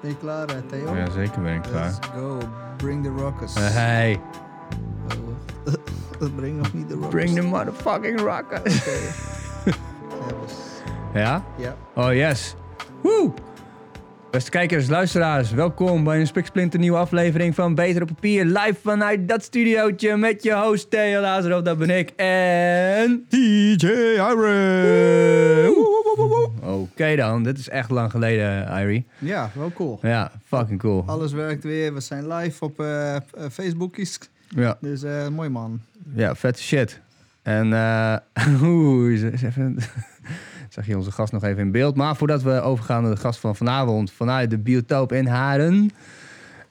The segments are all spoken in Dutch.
Ben je klaar, eh, Theo? Ja, zeker ben ik klaar. Let's go. Bring the rockers. Eh, hey, Oh, brengt nog niet de rockers. bring the motherfucking rockers. Oké. Ja, was- Ja? ja. Oh yes. Woe! Beste kijkers, luisteraars, welkom bij een spiksplinter nieuwe aflevering van Beter op Papier. Live vanuit dat studiootje met je host Theo Lazarov, dat ben ik. En... DJ Iron. Oké dan, dit is echt lang geleden, Irie. Ja, wel cool. Ja, fucking cool. Alles werkt weer. We zijn live op eh eh, Facebookies. Ja, Dus eh, mooi man. ja vette shit. En, eh oeh, even... Zag je onze gast nog even in beeld. Maar voordat we overgaan naar de gast van vanavond vanuit de biotoop in Haren...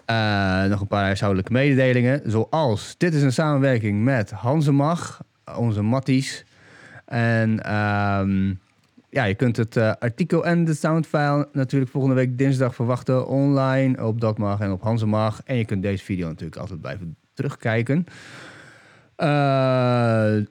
eh, nog een paar huishoudelijke mededelingen. Zoals, dit is een samenwerking met Hansemag, onze matties. En ehm, ja, je kunt het eh, artikel en de soundfile natuurlijk volgende week dinsdag verwachten online op Datmag en op Hansemag. En je kunt deze video natuurlijk altijd blijven terugkijken. Eh,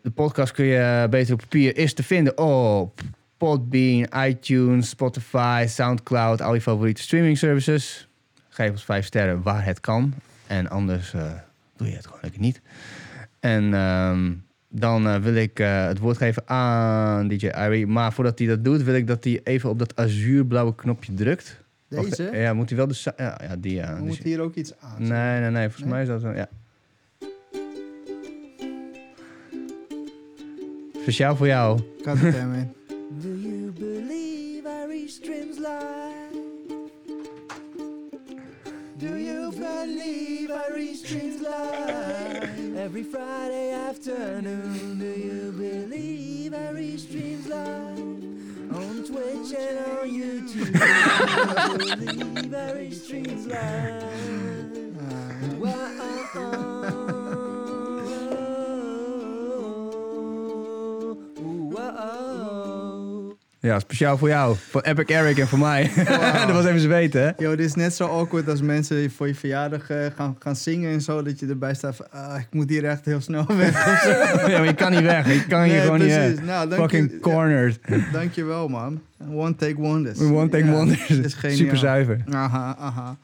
de podcast kun je beter op papier is te vinden op Podbean, iTunes, Spotify, Soundcloud, al je favoriete streaming services. Geef ons vijf sterren waar het kan. En anders eh, doe je het gewoon lekker niet. En ehm, dan eh, wil ik eh, het woord geven aan DJ Irie. Maar voordat hij dat doet, wil ik dat hij even op dat azuurblauwe knopje drukt. Deze? ja, moet hij wel de... Ja, ja die... Ja, moeten hier ook iets aan. Nee, nee, nee. Volgens Nee? mij is dat zo, ja. Speciaal voor jou. God damn it. Do you believe Irish streams live? Do you believe Irish streams live? Every Friday afternoon, do you believe Irish streams live? On Twitch and on YouTube, do you believe Irish streams live? Wow. Ja, speciaal voor jou. Voor Epic Eric en voor mij. dat was even ze weten, hè? Yo, dit is net zo awkward als mensen voor je verjaardag eh, gaan, gaan zingen en zo. Dat je erbij staat van, ah, ik moet hier echt heel snel weg. of zo. ja, maar je kan niet weg. Je kan hier Nee, gewoon precies. niet... Nou, eh, dank fucking je- cornered. Dankjewel, man. One take wonders. One take Ja, wonders. is geniaal. Super zuiver. Aha, aha.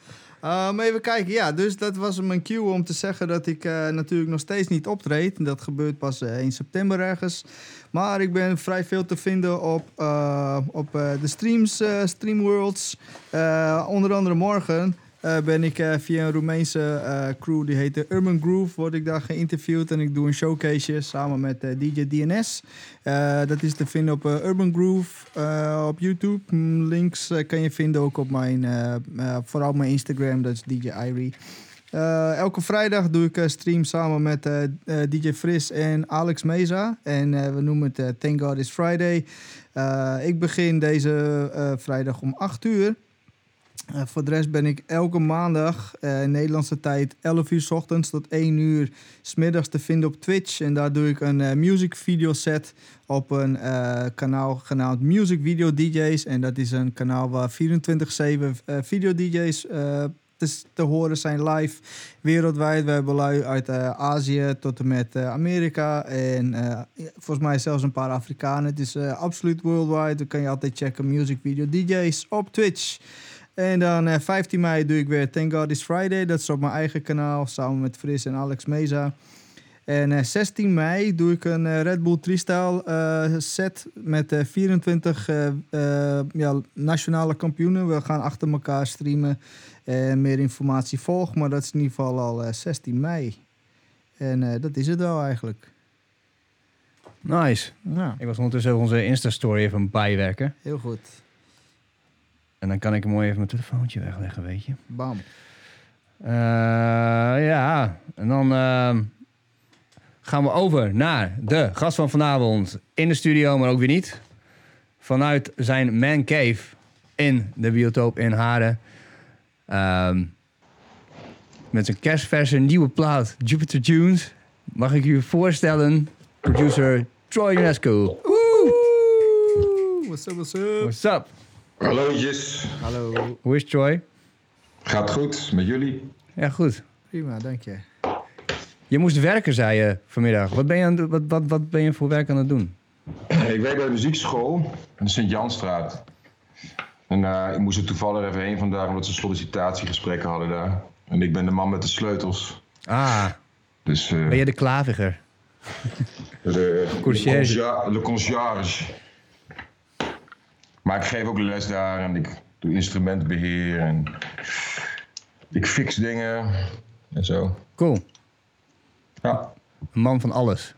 Uh, maar even kijken, ja, dus dat was mijn cue om te zeggen dat ik eh, natuurlijk nog steeds niet optreed. Dat gebeurt pas eh, in september ergens. Maar ik ben vrij veel te vinden op, eh, op eh, de streams, eh Streamworlds. Onder andere morgen ben ik via een Roemeense crew, die heet Urban Groove, word ik daar geïnterviewd. En ik doe een showcase samen met DJ DNS. Dat is te vinden op Urban Groove op YouTube. Mm, Links kan je vinden ook op mijn, vooral mijn Instagram, dat is DJ Irie. Eh, elke vrijdag doe ik een stream samen met eh, eh, DJ Fris en Alex Meza. En eh, we noemen het eh, Thank God It's Friday. Eh, ik begin deze eh, vrijdag om 8 uur. Eh, voor de rest ben ik elke maandag eh, Nederlandse tijd 11 uur s ochtends tot 1 uur s middags te vinden op Twitch. En daar doe ik een eh, music video set op een eh, kanaal genaamd Music Video DJ's. En dat is een kanaal waar 24-7 eh, video DJ's eh, te, horen zijn live wereldwijd. We hebben lui uit eh, Azië tot en met eh, Amerika. En eh, volgens mij zelfs een paar Afrikanen. Het is absoluut worldwide. Dan kan je altijd checken Music Video DJ's op Twitch. En dan eh, 15 mei doe ik weer Thank God It's Friday. Dat is op mijn eigen kanaal samen met Fris en Alex Meza. En eh, 16 mei doe ik een Red Bull Freestyle eh, set met eh, 24 eh, eh, ja, nationale kampioenen. We gaan achter elkaar streamen en meer informatie volgt. Maar dat is in ieder geval al eh, 16 mei. En eh, dat is het wel eigenlijk. Nice. Ja, Ik was ondertussen onze Insta-story even bijwerken. heel goed. En dan kan ik mooi even mijn telefoontje wegleggen, weet je. Bam. Eh, ja, en dan ehm, gaan we over naar de gast van vanavond in de studio, maar ook weer niet. Vanuit zijn man cave in de biotoop in Haren. Ehm, met zijn kerstverse nieuwe plaat Jupiter Tunes mag ik u voorstellen producer Troy Unesco. What's up, what's up? What's up? Hallootjes, Hallo. Hoe is Troy? gaat goed met jullie? Ja, goed. Prima, dank je. Je moest werken, zei je vanmiddag. Wat ben je, aan, wat, wat, wat ben je voor werk aan het doen? Ik werk bij de muziekschool in de Sint-Janstraat. En eh, ik moest er toevallig even heen vandaag omdat ze sollicitatiegesprekken hadden daar. En ik ben de man met de sleutels. Ah, Dus eh, ben je de klaviger? de, Conciërge. de, de conciërge. Maar ik geef ook les daar en ik doe instrumentbeheer en ik fix dingen en zo. Cool. Ja, Een man van alles.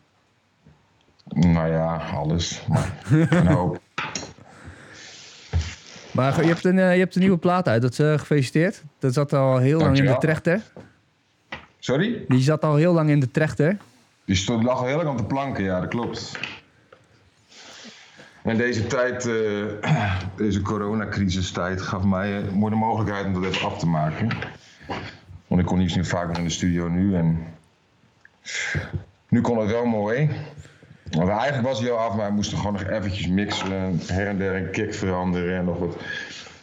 nou ja, alles. Maar een hoop. Maar je hebt een, eh, je hebt een nieuwe plaat uit. Dat is eh, gefeliciteerd. Dat zat al heel lang in de trechter. Sorry? Die zat al heel lang in de trechter. Die stond, lag al heel lang op de planken, ja, dat klopt. En deze tijd, eh, deze coronacrisistijd, gaf mij mooi de mogelijkheid om dat even af te maken. Want ik kon niet meer vaker in de studio nu en nu kon het wel mooi. Want eigenlijk was hij al af, maar we moesten gewoon nog eventjes mixen, her en der een kick veranderen en nog wat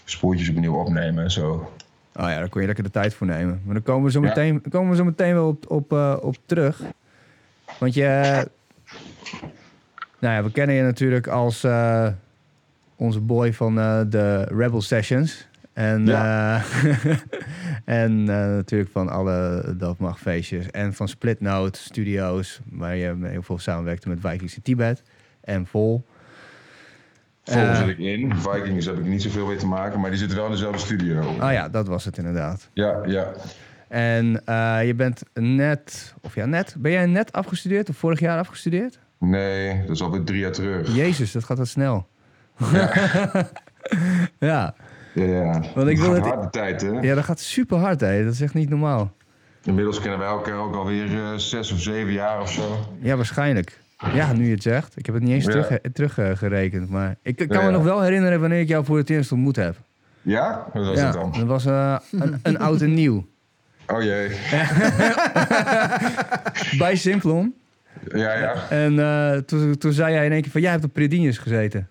spoortjes opnieuw opnemen en zo. Oh ja, daar kon je lekker de tijd voor nemen. Maar dan komen we zo meteen, komen we zo meteen wel op, op, eh, op terug. Want je... nou ja, we kennen je natuurlijk als eh, onze boy van eh, de Rebel Sessions. En, Ja. eh, en eh, natuurlijk van alle doofmachtfeestjes. En van Split Note Studios, waar je heel veel samenwerkte met Vikings in Tibet. En Vol. Volgens Eh. zit ik in. Vikings heb ik niet zoveel mee te maken, maar die zitten wel in dezelfde studio. Oh ja, dat was het inderdaad. Ja, ja. En je bent net, of ja, net, ben jij net afgestudeerd of vorig jaar afgestudeerd? Nee, dat is alweer drie jaar terug. Jezus, dat gaat wat snel. ja, Ja, ja. Want ik wil het- tijd, hè? ja, dat gaat super hard, hè. Dat is echt niet normaal. Inmiddels kennen wij elkaar ook alweer eh, zes of zeven jaar of zo. Ja, waarschijnlijk. Ja, nu je het zegt. Ik heb het niet eens Ja. terug, teruggerekend. maar ik, kan Ja, me nog wel herinneren wanneer ik jou voor het eerst ontmoet heb. Ja? Wat was ja, het dan? dat was eh, een, een oud en nieuw. Oh jee. Bij Simplon. Ja, ja. En eh, toen, toen zei jij in één keer van, jij hebt op Predinius gezeten.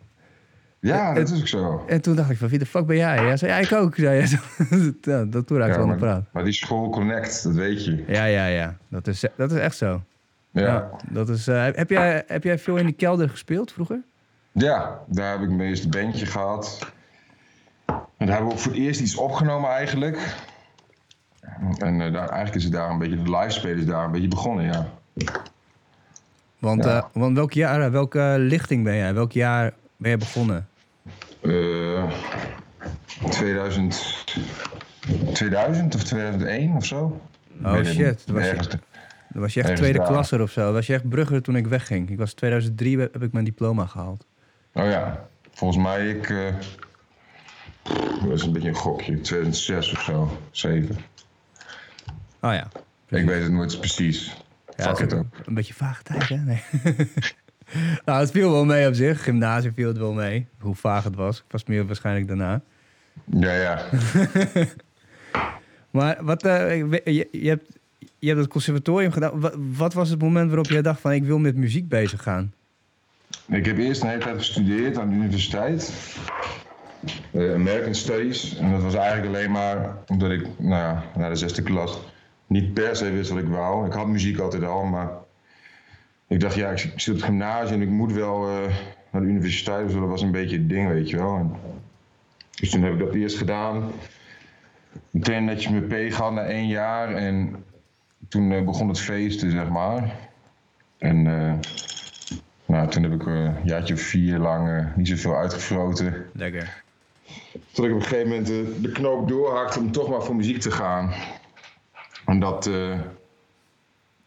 Ja, dat is ook zo. En toen dacht ik van, wie de fuck ben jij? Ja, zei ja, ik ook. Hij. ja, dat toen raakte Ja, we aan de maar, praat. maar die school connect, dat weet je. Ja, ja, ja. Dat is, dat is echt zo. Ja. Ja. ja. dat is, eh, heb, jij, heb jij veel in die kelder gespeeld vroeger? daar heb ik mijn eerste bandje gehad. En daar hebben we ook voor het eerst iets opgenomen eigenlijk. En eh, daar, eigenlijk is het daar een beetje, de live spelen is daar een beetje begonnen, ja. Want, Ja. eh, want welk jaar, welke lichting ben jij? Welk jaar ben je begonnen? Eh 2000, 2000 of 2001 of zo. Oh shit, dat was je- Ergens- Dan was je echt tweede klasser of zo. Was je echt brugger toen ik wegging. Ik was 2003 heb ik mijn diploma gehaald. Oh ja, volgens mij ik. eh, dat is een beetje een gokje, 2006 of zo, 7. Oh ja. Ik weet het nooit precies. Ja, dat het ook. Een beetje vage tijd, hè? Nee. nou, het viel wel mee op zich. Gymnasium viel het wel mee. Hoe vaag het was. Ik was meer waarschijnlijk daarna. Ja, ja. Maar wat, eh, je, je, hebt, je hebt het conservatorium gedaan. Wat, wat was het moment waarop jij dacht van ik wil met muziek bezig gaan? Ik heb eerst een hele tijd gestudeerd aan de universiteit. Eh, American Studies. En dat was eigenlijk alleen maar omdat ik, nou ja, na de zesde klas niet per se wist wat ik wou. Ik had muziek altijd al, maar ik dacht, ja, ik zit op het gymnasium en ik moet wel eh, naar de universiteit. Dus dat was een beetje het ding, weet je wel. En, dus toen heb ik dat eerst gedaan. Meteen netjes mijn P gehad na één jaar. En toen eh, begon het feesten, zeg maar. En eh, nou, toen heb ik een jaartje of vier lang niet zoveel uitgefroten. Lekker. Tot ik op een gegeven moment de knoop doorhakte om toch maar voor muziek te gaan. En dat,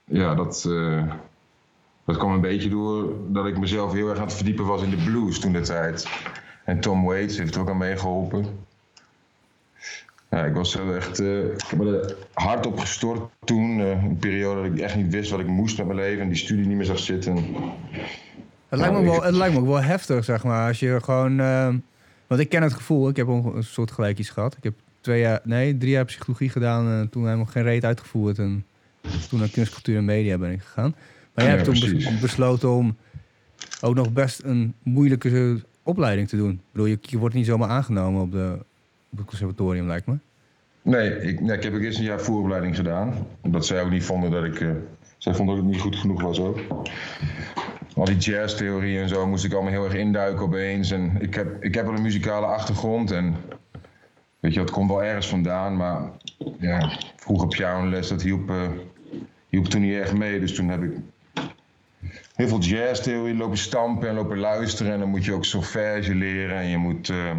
ja, dat, dat kwam een beetje door dat ik mezelf heel erg aan het verdiepen was in de blues toen de tijd. En Tom Waits heeft er ook aan meegeholpen. Ja, ik was er echt ik heb me er hard op gestort toen. eh, een periode dat ik echt niet wist wat ik moest met mijn leven en die studie niet meer zag zitten. Het lijkt, me wel, het lijkt me ook wel heftig, zeg maar. Als je gewoon... eh, want ik ken het gevoel. Ik heb een soort gelijk iets gehad. Ik heb twee jaar, nee, drie jaar psychologie gedaan. En toen helemaal geen reet uitgevoerd. En toen naar kunst, cultuur en media ben ik gegaan. Maar jij Ja, hebt toen precies. besloten om ook nog best een moeilijke opleiding te doen. Ik bedoel, je, je wordt niet zomaar aangenomen op, de, op het conservatorium, lijkt me. Nee, ik, nee, ik heb ook eerst een jaar vooropleiding gedaan. Omdat zij ook niet vonden dat ik... eh, zij vonden dat ik niet goed genoeg was ook. al die jazztheorie en zo moest ik allemaal heel erg induiken opeens. En ik heb, ik heb wel een muzikale achtergrond en weet je, dat komt wel ergens vandaan. Maar ja, vroeger pianoles, dat hielp, eh, hielp toen niet erg mee. Dus toen heb ik heel veel jazztheorie lopen stampen en lopen luisteren. En dan moet je ook solfège leren en je moet eh,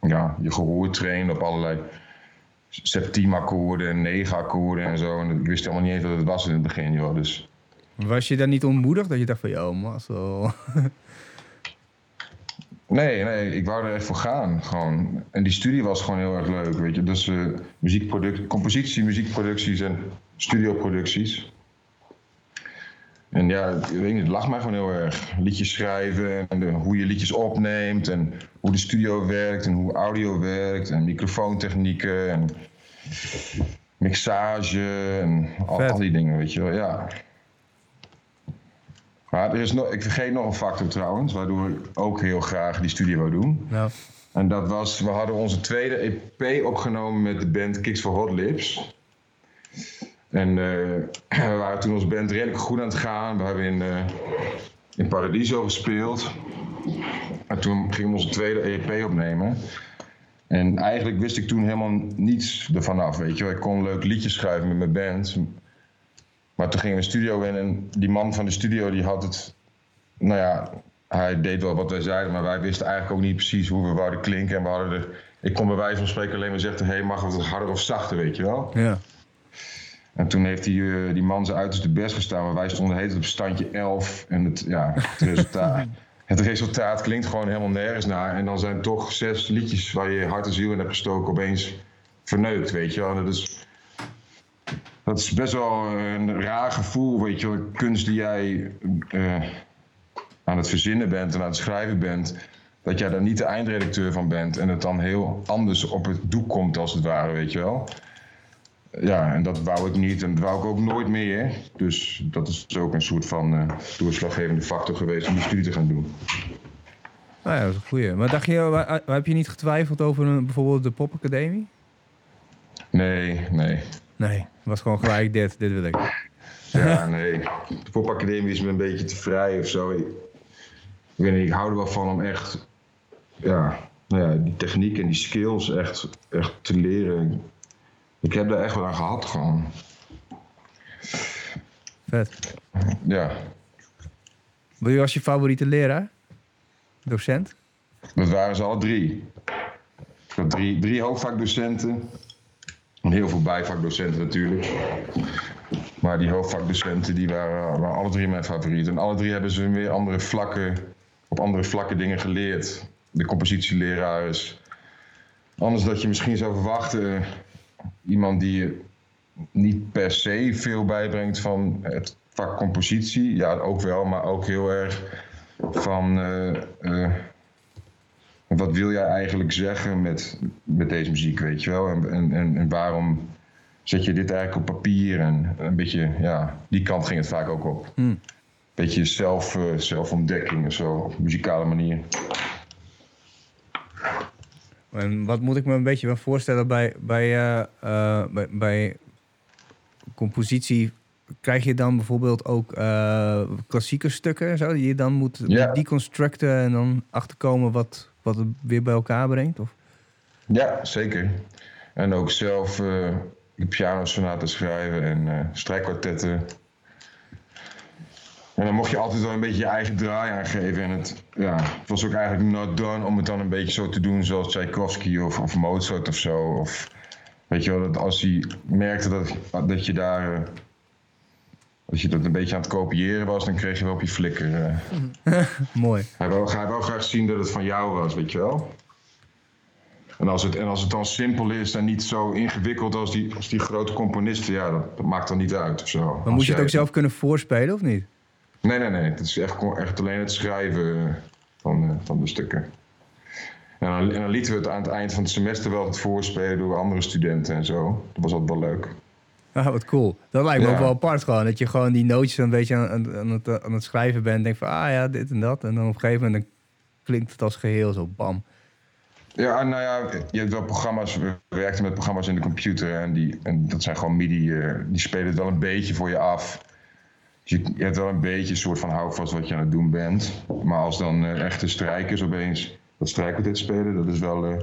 ja, je gehoor trainen op allerlei septiemakkoorden en negen-akkoorden en zo. En ik wist helemaal niet eens wat het was in het begin, joh. Dus Was je dan niet ontmoedigd dat je dacht van, yo, mazzel. Nee, nee, ik wou er echt voor gaan. Gewoon. En die studie was gewoon heel erg leuk, weet je. Dus eh muziekproduct, compositie, muziekproducties en studioproducties. En ja, ik weet niet, het lag mij gewoon heel erg. Liedjes schrijven en de- hoe je liedjes opneemt en hoe de studio werkt en hoe audio werkt en microfoontechnieken en mixage en al, die dingen, weet je wel. Ja. Maar er is nog, ik vergeet nog een factor trouwens, waardoor ik ook heel graag die studie wou doen. Nou, En dat was, we hadden onze tweede EP opgenomen met de band Kicks for Hot Lips. En eh, we waren toen onze band redelijk goed aan het gaan. We hebben in, eh, in Paradiso gespeeld. En toen gingen we onze tweede EP opnemen. En eigenlijk wist ik toen helemaal niets ervan af, weet je wel. Ik kon leuk liedjes schrijven met mijn band. Maar toen gingen we de studio in en die man van de studio die had het... Nou ja, hij deed wel wat wij zeiden, maar wij wisten eigenlijk ook niet precies hoe we wouden klinken. En we hadden er... Ik kon bij wijze van spreken alleen maar zeggen, hé, hey, mag het harder of zachter, weet je wel. ja. En toen heeft die, eh, die man zijn uiterste best gestaan, maar wij stonden heet op standje 11. En het, ja, het, resultaat, het resultaat klinkt gewoon helemaal nergens naar. En dan zijn toch zes liedjes waar je hart en ziel in hebt gestoken opeens verneukt, weet je wel. En Dat is, dat is best wel een raar gevoel, weet je wel. Kunst die jij eh, aan het verzinnen bent en aan het schrijven bent. Dat jij daar niet de eindredacteur van bent en het dan heel anders op het doek komt als het ware, weet je wel. Ja, en dat wou ik niet en dat wou ik ook nooit meer. Dus dat is ook een soort van eh, doorslaggevende factor geweest om die studie te gaan doen. Nou ja, dat is een goeie. Maar dacht je, wa- wa- heb je niet getwijfeld over een, bijvoorbeeld de popacademie? Nee, nee. Nee, het was gewoon gelijk dit, dit wil ik. Ja, nee. De popacademie is me een beetje te vrij of zo. Ik, ik weet niet, ik hou er wel van om echt, ja, nou ja, die techniek en die skills echt, echt te leren. Ik heb daar echt wel aan gehad gewoon. Vet. Ja, Wie was je favoriete leraar? Docent? dat waren ze alle drie. Drie, drie hoofdvakdocenten. En heel veel bijvakdocenten natuurlijk. Maar die hoofdvakdocenten die waren, waren alle drie mijn favorieten. En alle drie hebben ze weer andere vlakken, op andere vlakken dingen geleerd. De compositieleraar is anders dat je misschien zou verwachten. Iemand die je niet per se veel bijbrengt van het vak compositie. Ja, ook wel, maar ook heel erg van... eh, eh, wat wil jij eigenlijk zeggen met, met deze muziek, weet je wel? En, en, en, waarom zet je dit eigenlijk op papier? En een beetje, ja, die kant ging het vaak ook op. Hmm. Beetje zelf, eh, zelfontdekking of zo, op muzikale manier. En wat moet ik me een beetje wel voorstellen bij, bij, eh, eh, bij, bij compositie? Krijg je dan bijvoorbeeld ook eh, klassieke stukken en zo, die je dan moet Ja. deconstructen en dan achterkomen wat, wat het weer bij elkaar brengt? Of? Ja, zeker. En ook zelf eh de pianosonaten schrijven en strijkkwartetten. En dan mocht je altijd wel een beetje je eigen draai aangeven. En het, ja, het was ook eigenlijk not done om het dan een beetje zo te doen zoals Tchaikovsky of, of Mozart of zo. Of, weet je wel, dat als hij merkte dat, dat je daar... eh, als je dat een beetje aan het kopiëren was, dan kreeg je wel op je flikker. eh. Mooi. Hij wil, hij graag zien dat het van jou was, weet je wel. En als het, en als het dan simpel is en niet zo ingewikkeld als die, als die grote componisten, ja, dat, dat maakt dan niet uit of zo. Maar Als moet je het ook zelf kunnen voorspelen of niet? Nee, nee, nee. Het is echt, echt alleen het schrijven eh, van, eh, van de stukken. En dan, en dan lieten we het aan het eind van het semester wel het voorspelen door andere studenten en zo. Dat was altijd wel leuk. Ah, wat cool. Dat lijkt me Ja. ook wel apart gewoon. Dat je gewoon die nootjes een beetje aan, aan, het, aan het schrijven bent. En denkt van, ah ja, dit en dat. En dan op een gegeven moment dan klinkt het als geheel zo bam. Ja, nou ja, je hebt wel programma's, we werkten met programma's in de computer en, die, en dat zijn gewoon MIDI, eh, die spelen het wel een beetje voor je af. Je, je hebt wel een beetje een soort van houvast wat je aan het doen bent. Maar als dan eh, echte strijkers opeens dat strijkquartet spelen, dat is wel... eh,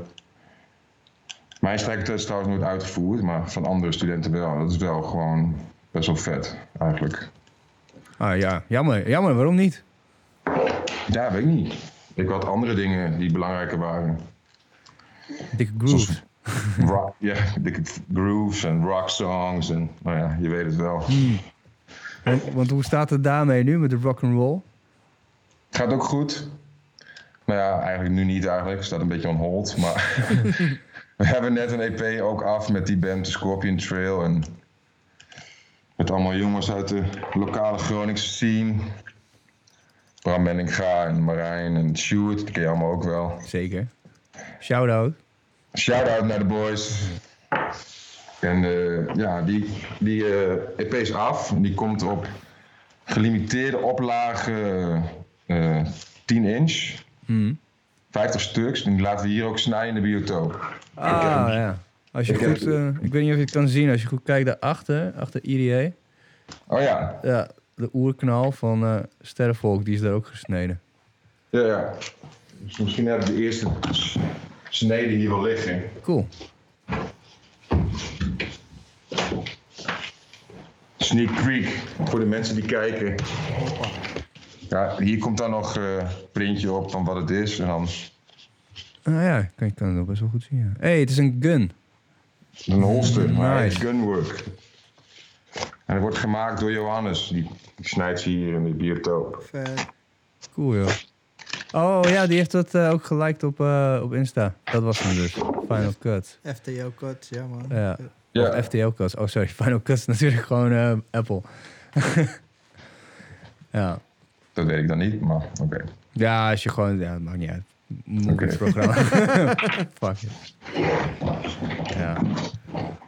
mijn strijkquartet is trouwens nooit uitgevoerd, maar van andere studenten wel. Dat is wel gewoon best wel vet, eigenlijk. Ah ja, jammer. Jammer, waarom niet? Ja, weet ik niet. Ik had andere dingen die belangrijker waren. Dikke grooves. Rock, ja, dikke grooves en rock songs en nou ja, je weet het wel. Want, want hoe staat het daarmee nu met de rock and roll? Gaat ook goed. Nou ja, eigenlijk nu niet eigenlijk. Staat een beetje on hold. Maar we hebben net een EP ook af met die band, de Scorpion Trail. En met allemaal jongens uit de lokale Groningse scene. Bram Menninga en Marijn en Stuart, die ken je allemaal ook wel. Zeker. Shout-out. Shout-out naar de boys. En eh, ja, die, die eh, EP is af. Die komt op gelimiteerde oplage eh 10 inch. 50 stuks. En die laten we hier ook snijden in de biotoop. Ah ja. Als je ik heb- goed, ik weet niet of je het kan zien, als je goed kijkt daarachter, achter IDA. Oh ja, Ja, de oerknal van eh Sterrenvolk, die is daar ook gesneden. ja, ja. Dus misschien heb ik de eerste snede hier wel liggen. Cool. Sneak Creek, voor de mensen die kijken. Ja, hier komt dan nog eh, een printje op van wat het is. En dan Ah ja, kan, kan het ook best wel goed zien. Hé, hey, het is een gun. een holster, maar Nice. gunwork. En het wordt gemaakt door Johannes. Die, die snijdt ze hier in de biotoop. Vet. Cool joh. Oh ja, die heeft dat eh, ook geliked op, eh, op Insta. Dat was hem dus. Final Cut. FTO Cuts, ja man. Ja. Ja, Of FTL Cuts. Oh sorry, Final Cut is natuurlijk gewoon eh, Apple. ja. dat weet ik dan niet, maar oké. Ja, als je gewoon... Ja, het maakt niet uit. Oké. programma. Fuck it. Ja.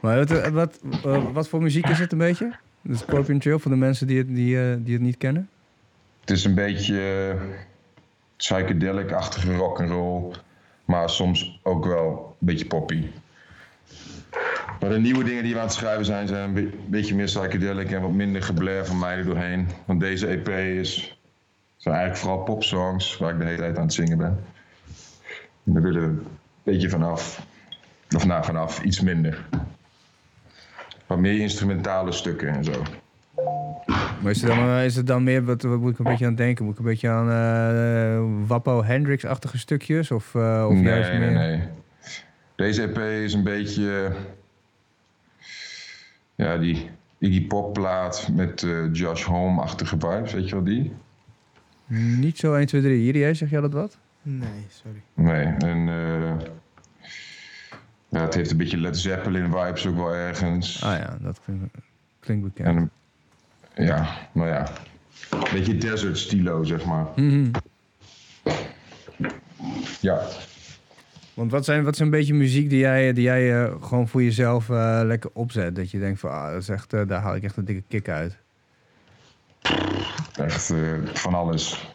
Maar wat, wat, eh, wat voor muziek is het een beetje? De Scorpion Trail, voor de mensen die het, die, eh, die het niet kennen? Het is een beetje eh, psychedelic-achtige rock'n'roll, maar soms ook wel een beetje poppy. Maar de nieuwe dingen die we aan het schrijven zijn, zijn een be- beetje meer psychedelic en wat minder geblair van mij er doorheen. Want deze EP is, zijn eigenlijk vooral popsongs waar ik de hele tijd aan het zingen ben. En daar willen we een beetje vanaf. Of nou, vanaf, iets minder. Wat meer instrumentale stukken en zo. Maar is het dan, eh, is het dan meer, wat, wat moet ik een beetje aan denken? Moet ik een beetje aan eh Wappo Hendrix-achtige stukjes? Of, eh, of nee, juist nee, meer... nee. Deze EP is een beetje. Ja, die Iggy Pop plaat met eh, Josh Home-achtige vibes, weet je wel die? Niet zo 1, 2, 3. Hier, zeg jij dat wat? Nee, sorry. Nee, en. eh, ja, het heeft een beetje Led Zeppelin vibes ook wel ergens. Ah ja, dat klinkt, klinkt bekend. En ja, nou ja. Een beetje desert stilo, zeg maar. Mhm. Ja. Want wat zijn, wat is een beetje muziek die jij, die jij eh, gewoon voor jezelf eh, lekker opzet? Dat je denkt van, ah, dat is echt, eh, daar haal ik echt een dikke kick uit. Echt van alles.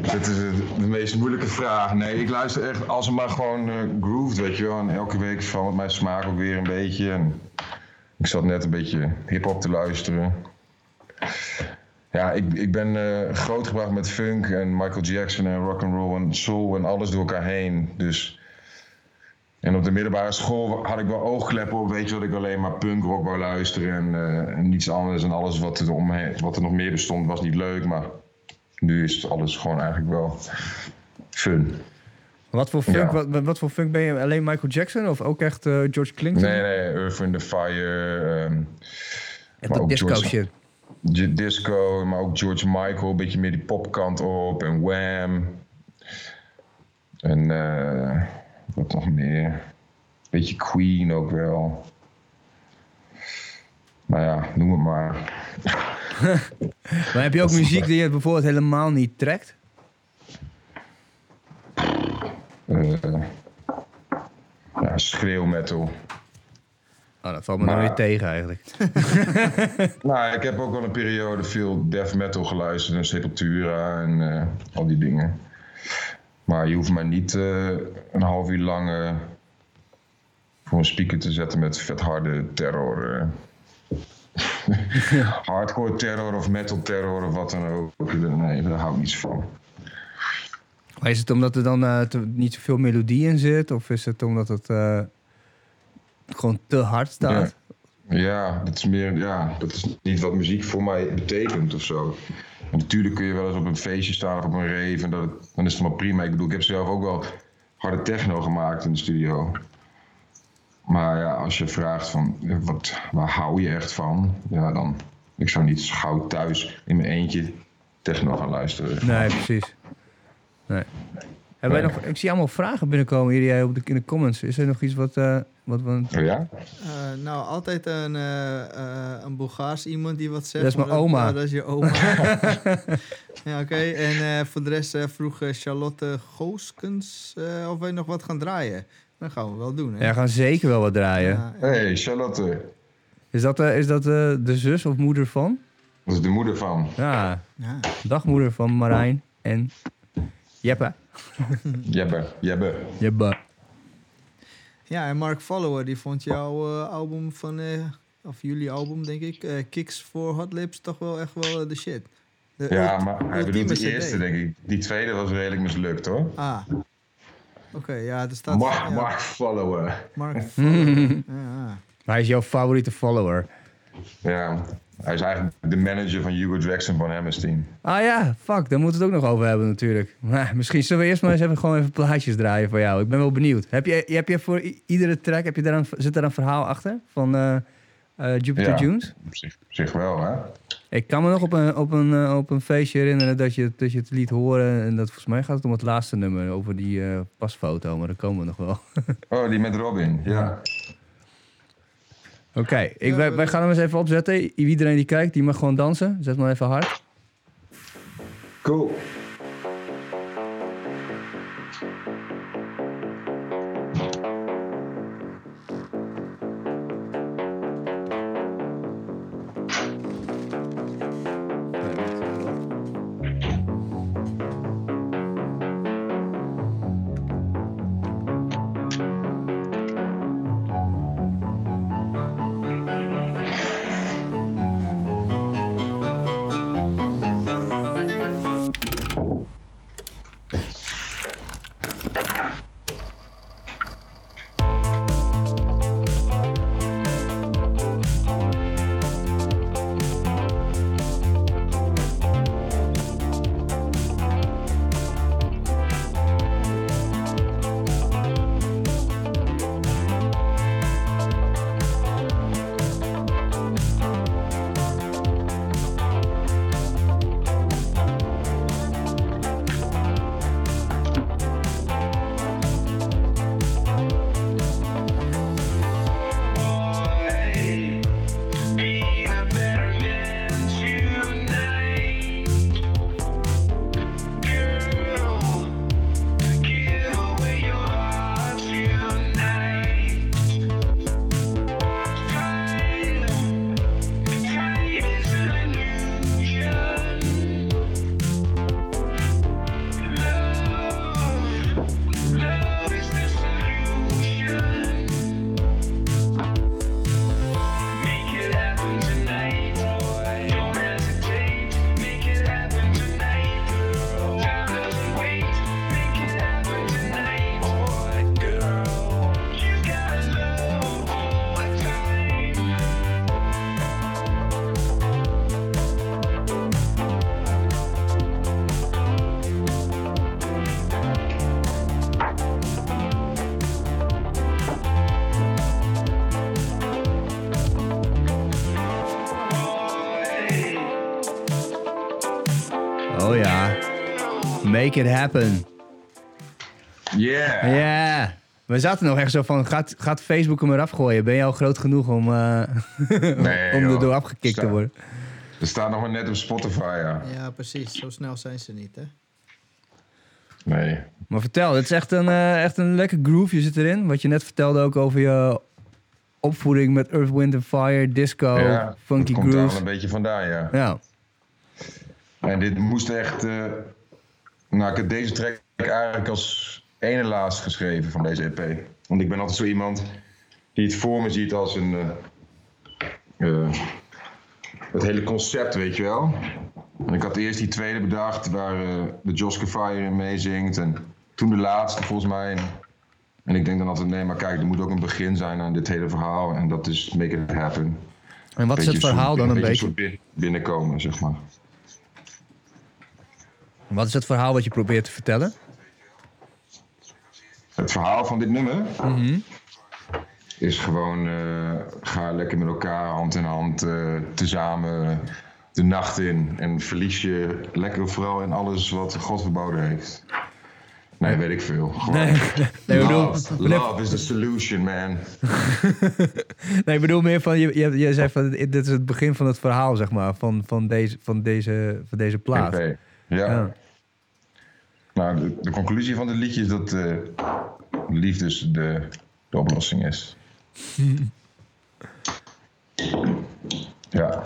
Dit is de meest moeilijke vraag. Nee, ik luister echt als het maar gewoon grooved, weet je wel. En elke week verandert mijn smaak ook weer een beetje. En ik zat net een beetje hip-hop te luisteren. Ja, ik, ik ben eh, grootgebracht met funk en Michael Jackson en rock and roll en soul en alles door elkaar heen. Dus. En op de middelbare school had ik wel oogkleppen op, weet je wat ik alleen maar punkrock wou luisteren en, eh, en niets anders. En alles wat er, omheen, wat er nog meer bestond was niet leuk, maar nu is alles gewoon eigenlijk wel fun. Wat voor funk, Ja. wat, wat- voor funk ben je? Alleen Michael Jackson of ook echt eh, George Clinton? Nee, nee, Earth in the Fire, ehm, Echt dat disco George- shit. Disco, maar ook George Michael, een beetje meer die popkant op en Wham. En eh, wat nog meer? Beetje Queen ook wel. Nou ja, noem het maar. Maar heb je ook muziek die je bijvoorbeeld helemaal niet trekt? Eh, ja, schreeuwmetal. Oh, dat valt me Maar- weer tegen eigenlijk. Nou, ik heb ook wel een periode veel death metal geluisterd en Sepultura en eh, al die dingen. Maar je hoeft mij niet eh, een half uur lang eh, voor een speaker te zetten met vet harde terror. hardcore terror of metal terror of wat dan ook. Nee, daar hou ik niet zo van. Maar is het omdat er dan te- niet zoveel melodie in zit? Of is het omdat het gewoon te hard staat? Ja, dat is meer, ja, dat is niet wat muziek voor mij betekent of zo. En natuurlijk kun je wel eens op een feestje staan of op een rave en dat, het- dan is het maar prima. Ik bedoel, ik heb zelf ook wel harde techno gemaakt in de studio. Maar ja, als je vraagt van, wat, waar hou je echt van? Ja, dan, ik zou niet gauw thuis in mijn eentje techno gaan luisteren. Nee, precies. Nee. Hebben wij nog, ik zie allemaal vragen binnenkomen hier jij op de, in de comments. Is er nog iets wat, eh, wat we... Oh ja? Eh, nou, altijd een, eh, eh, een Bulgaars iemand die wat zegt. Dat is mijn oma. dat is je oma. ja, oké. En eh, voor de rest eh, vroeg Charlotte Gooskens eh, of wij nog wat gaan draaien. Dat gaan we wel doen, hè? Ja, gaan zeker wel wat draaien. Ja, Hey Charlotte, Is dat, is dat eh, de zus of moeder van? dat is de moeder van. Ja, ja. dagmoeder van Marijn en Jeppe. Jebbe, Jebbe. Jeppe. Ja, en Mark Follower, die vond jouw eh, album van, eh, of jullie album, denk ik, eh, Kicks for Hot Lips, toch wel echt wel de shit. De Ja, maar hij bedoelt de CD. eerste, denk ik. Die tweede was redelijk mislukt, hoor. Ah. Oké, ja, er staat... Mark, ja, Mark Follower. Mark Follower. ja. Hij is jouw favoriete follower. Ja, hij is eigenlijk de manager van Hugo Jackson van Hammerstein. Ah ja, fuck, daar moeten we het ook nog over hebben natuurlijk. Maar misschien zullen we eerst maar eens even gewoon even plaatjes draaien voor jou. Ik ben wel benieuwd. Heb je, heb je voor iedere track, heb je daar een, zit daar een verhaal achter? Van eh, eh, Jupiter Ja. Op zich, op zich wel, hè? Ik kan me nog op een, op een, eh, op een feestje herinneren dat je, dat je het liet horen. En dat volgens mij gaat het om het laatste nummer over die pasfoto. Maar daar komen we nog wel. Oh, die met Robin, ja. Oké, ik Ja, wij, wij gaan hem eens even opzetten. Iedereen die kijkt, die mag gewoon dansen. Zet maar even hard. Cool. Make it happen. Yeah. Ja. We zaten nog echt zo van, gaat, gaat Facebook hem eraf gooien? Ben je al groot genoeg om, eh, Nee, om er joh. door afgekikt te worden? Er staat nog maar net op Spotify, ja. ja, precies. Zo snel zijn ze niet, hè? Nee. Maar vertel, het is echt een, eh, echt een lekker groove zit erin. Wat je net vertelde ook over je opvoeding met Earth, Wind and Fire, disco, ja, funky dat komt daar wel grooves. een beetje vandaan, ja. Ja. En dit moest echt... eh, nou, ik heb deze track eigenlijk als ene laatst geschreven van deze EP. Want ik ben altijd zo iemand die het voor me ziet als een... eh, eh, het hele concept, weet je wel. En ik had eerst die tweede bedacht, waar eh, de Josker Fire in meezingt. En toen de laatste, volgens mij. En, ik denk dan altijd, nee, maar kijk, er moet ook een begin zijn aan dit hele verhaal. En dat is Make It Happen. En wat is het Beetje verhaal dan een beetje? bin- binnenkomen, zeg maar. Wat is het verhaal wat je probeert te vertellen? Het verhaal van dit nummer Mhm. is gewoon, eh, ga lekker met elkaar hand in hand eh, tezamen de nacht in. En verlies je lekker vooral in alles wat God verboden heeft. Nee, weet ik veel. Gewoon, Nee, nee, ik bedoel, love, is the solution, man. nee, ik bedoel meer van, je, je, je zei van, dit is het begin van het verhaal, zeg maar, van, van, deze, van, deze, van deze plaat. Ja. Ja. Nou, de, de conclusie van dit liedje is dat eh liefde dus de, de oplossing is. ja.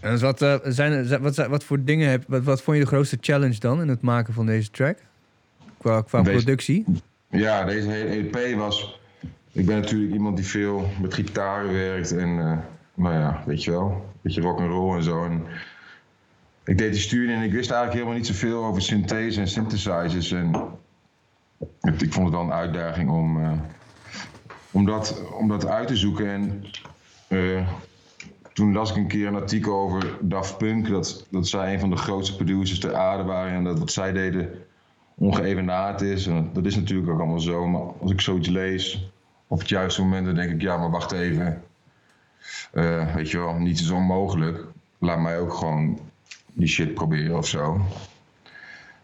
En dus wat, eh, zijn, er- zijn- wat, wat voor dingen heb wat, wat vond je de grootste challenge dan in het maken van deze track? Qua, qua Deze- productie? Ja, deze hele EP was. Ik ben natuurlijk iemand die veel met gitaren werkt en, eh, nou ja, weet je wel, een beetje rock and roll en zo. En ik deed die studie en ik wist eigenlijk helemaal niet zoveel over synthese en synthesizers. En ik, vond het wel een uitdaging om, eh, om, dat, om dat uit te zoeken. En eh, toen las ik een keer een artikel over Daft Punk, dat, dat zij een van de grootste producers ter aarde waren en dat wat zij deden ongeëvenaard is. Dat is natuurlijk ook allemaal zo. Maar als ik zoiets lees op het juiste moment, dan denk ik, ja, maar wacht even. Eh, weet je wel, niets is onmogelijk. Laat mij ook gewoon die shit proberen of zo.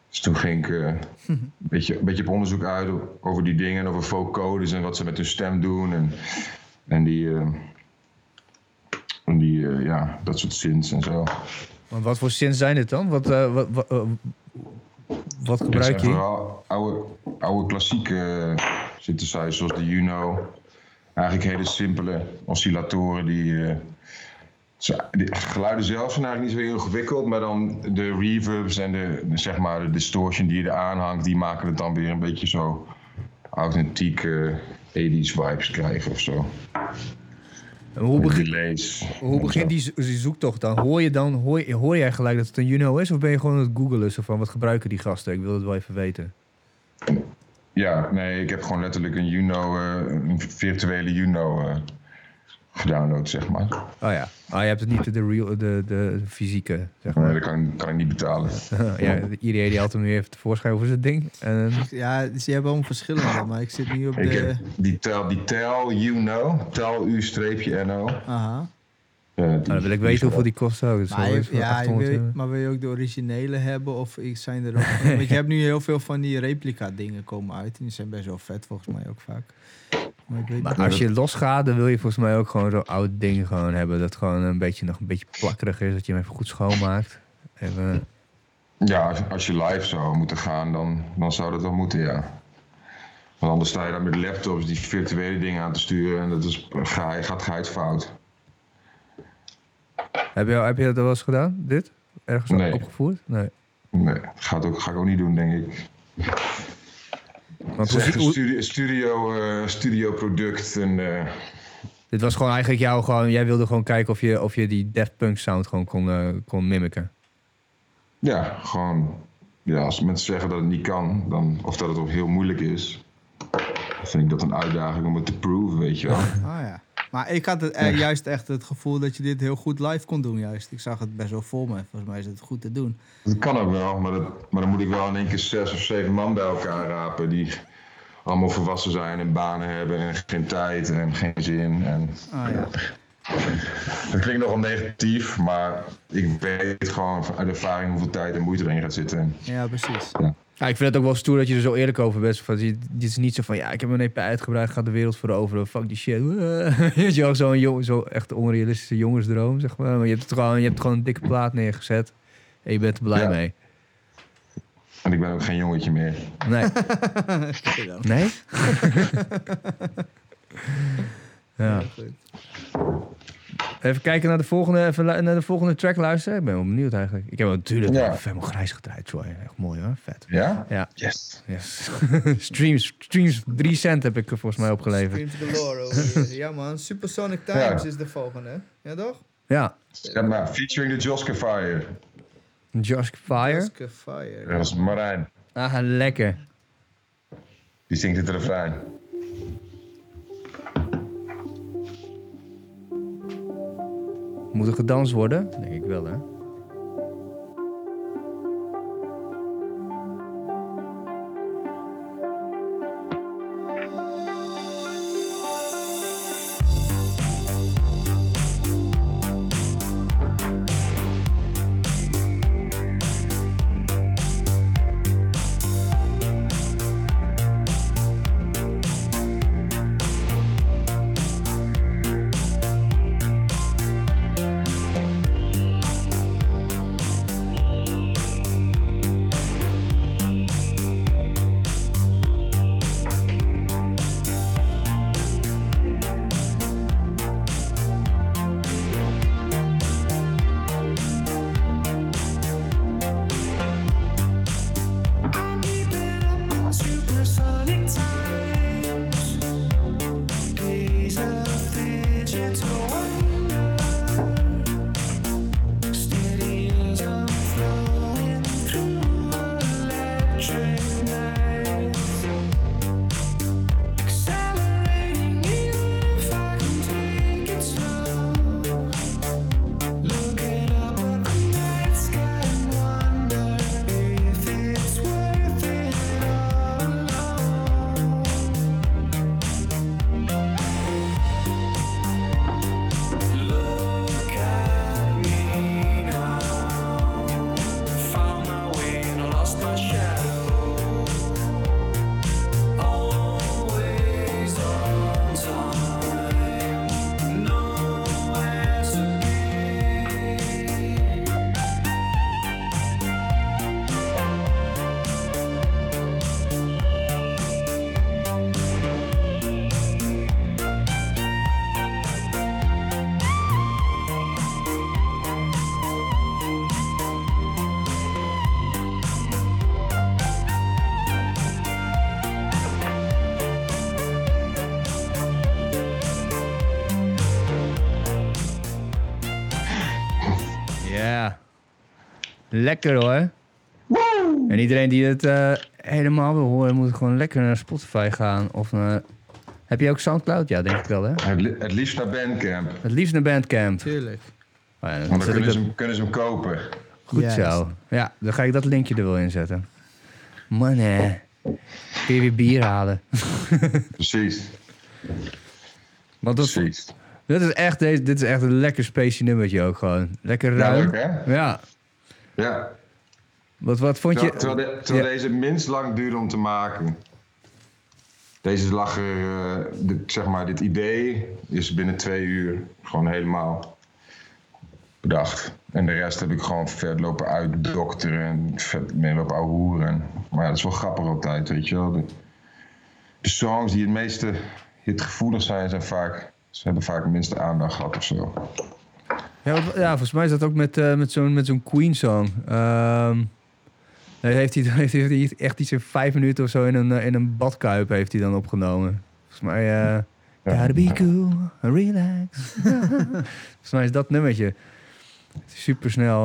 Dus toen ging ik eh, een, beetje, een beetje op onderzoek uit over die dingen, over vocoders en wat ze met hun stem doen. En, en die, eh, en die eh, ja, dat soort synths en zo. Want wat voor zin zijn dit dan? Wat, eh, wat, wat, eh, wat gebruik zijn je? vooral oude, oude klassieke synthesizers zoals de Juno. Eigenlijk hele simpele oscillatoren die, eh, die geluiden zelf zijn eigenlijk niet zo heel ingewikkeld, maar dan de reverbs en de, de, zeg maar, de distortion die je eraan hangt, die maken het dan weer een beetje zo authentieke 80s vibes krijgen of zo. En Hoe, begin, hoe begint die, zo- die zoektocht dan? Hoor je dan, hoor, hoor jij gelijk dat het een Juno is? Of ben je gewoon aan het googelen zo van, wat gebruiken die gasten? Ik wil het wel even weten. Ja, nee, ik heb gewoon letterlijk een Juno, eh, een virtuele Juno eh, gedownload, zeg maar. Oh ja, ah, je hebt het niet de, real, de, de fysieke, zeg Nee, maar. dat kan, kan ik niet betalen. ja, iedereen die had hem nu even tevoorschijn over zijn ding. En, Ja, dus je hebt allemaal verschillende, maar ik zit nu op Ik de... die tel, die tel you know, tel u-no. Aha. Eh, die- nou, dan wil ik weten hoeveel die kost ook. Maar, wel je- ja, 800 wil, euro. maar wil je ook de originele hebben? Of ik- zijn er ook... want je hebt nu heel veel van die replica dingen komen uit. En die zijn best wel vet volgens mij ook vaak. Maar ik weet Maar niet. als je losgaat, dan wil je volgens mij ook gewoon zo'n oud ding gewoon hebben. Dat gewoon een beetje, nog een beetje plakkerig is. Dat je hem even goed schoonmaakt. Even, Ja, als, als je live zou moeten gaan, dan, dan zou dat wel moeten, ja. Want anders sta je dan met laptops die virtuele dingen aan te sturen en dat is, ga, gaat geit fout. heb, je, heb je dat wel eens gedaan, dit? Ergens Nee. opgevoerd? Nee. Nee, gaat ook, ga ik ook niet doen, denk ik. Want Het hoe, een hoe- studio, studio, eh, studio product en eh, dit was gewoon eigenlijk jou gewoon... Jij wilde gewoon kijken of je, of je die Daft Punk sound gewoon kon, eh, kon mimiken. ja, gewoon, ja, als mensen zeggen dat het niet kan, dan, of dat het ook heel moeilijk is, dan vind ik dat een uitdaging om het te proven, weet je wel. Ah ja. Maar ik had het, eh, juist echt het gevoel dat je dit heel goed live kon doen juist. Ik zag het best wel voor me. Volgens mij is het goed te doen. Dat kan ook wel, maar, dat, maar dan moet ik wel in één keer zes of zeven man bij elkaar rapen die allemaal volwassen zijn en banen hebben en geen tijd en geen zin. En Ah ja. dat klinkt nogal negatief, maar ik weet gewoon uit ervaring hoeveel tijd en moeite erin gaat zitten. En Ja, precies. Ja, ik vind het ook wel stoer dat je er zo eerlijk over bent. Van, dit dit is niet zo van, ja, ik heb mijn EP uitgebreid, ga de wereld veroveren. Fuck die shit. Weet je wel, zo'n jong, zo echt onrealistische jongensdroom, zeg maar. Maar je hebt, het gewoon, je hebt gewoon een dikke plaat neergezet. En je bent er blij Ja. mee. En ik ben ook geen jongetje meer. Nee. Nee? ja. Even kijken naar de volgende, even naar de volgende track luisteren. Ik ben wel benieuwd eigenlijk. Ik heb natuurlijk Ja. even helemaal grijs gedraaid, Troy. Echt mooi hoor, vet. Ja? Ja, Yes. yes. streams, streams, 3 cent heb ik er volgens mij opgeleverd. Screams galore over. Ja man, Supersonic Times Ja. is de volgende. Ja toch? Ja, Ja, maar featuring the Joske Fire. Josh Fire. Oscar Fire. Dat is Marijn. Ah, lekker. Die zingt het refrein. Moet er gedanst worden? Denk ik wel, hè? Lekker hoor. En iedereen die het eh, helemaal wil horen, moet gewoon lekker naar Spotify gaan. Of naar... Heb je ook Soundcloud? Ja, denk ik wel hè. Het, li- het liefst naar Bandcamp. Het liefst naar Bandcamp. Tuurlijk. Oh ja, dan Want dan zet ik kunnen ze, hem, kunnen ze hem kopen. goed zo. Ja, dan ga ik dat linkje er wel in zetten. Man, hè. Kun je weer bier halen. Precies. Want dat, Precies. dit, is echt, deze, dit is echt een lekker spacey nummertje ook gewoon. Lekker Ja, ruim. leuk hè? Ja. Ja. Wat, wat vond je... Terwijl, terwijl, de- terwijl Ja. deze minst lang duurde om te maken. Deze lag er, eh, de- zeg maar, dit idee is binnen twee uur gewoon helemaal bedacht. En de rest heb ik gewoon vet lopen uitdokteren en vet mee lopen ouwehoeren. Maar ja, dat is wel grappig altijd, weet je wel. De, de songs die het meeste hitgevoelig zijn, zijn vaak, ze hebben vaak het minste aandacht gehad of zo. Ja, wat- ja, volgens mij is dat ook met, eh, met zo'n met zo'n Queen-song. Ehm, nee, heeft, hij, heeft hij echt iets in vijf minuten of zo in een, eh, in een badkuip heeft hij dan opgenomen. Volgens mij... eh Gotta be cool, relax. volgens mij is dat nummertje. Super snel.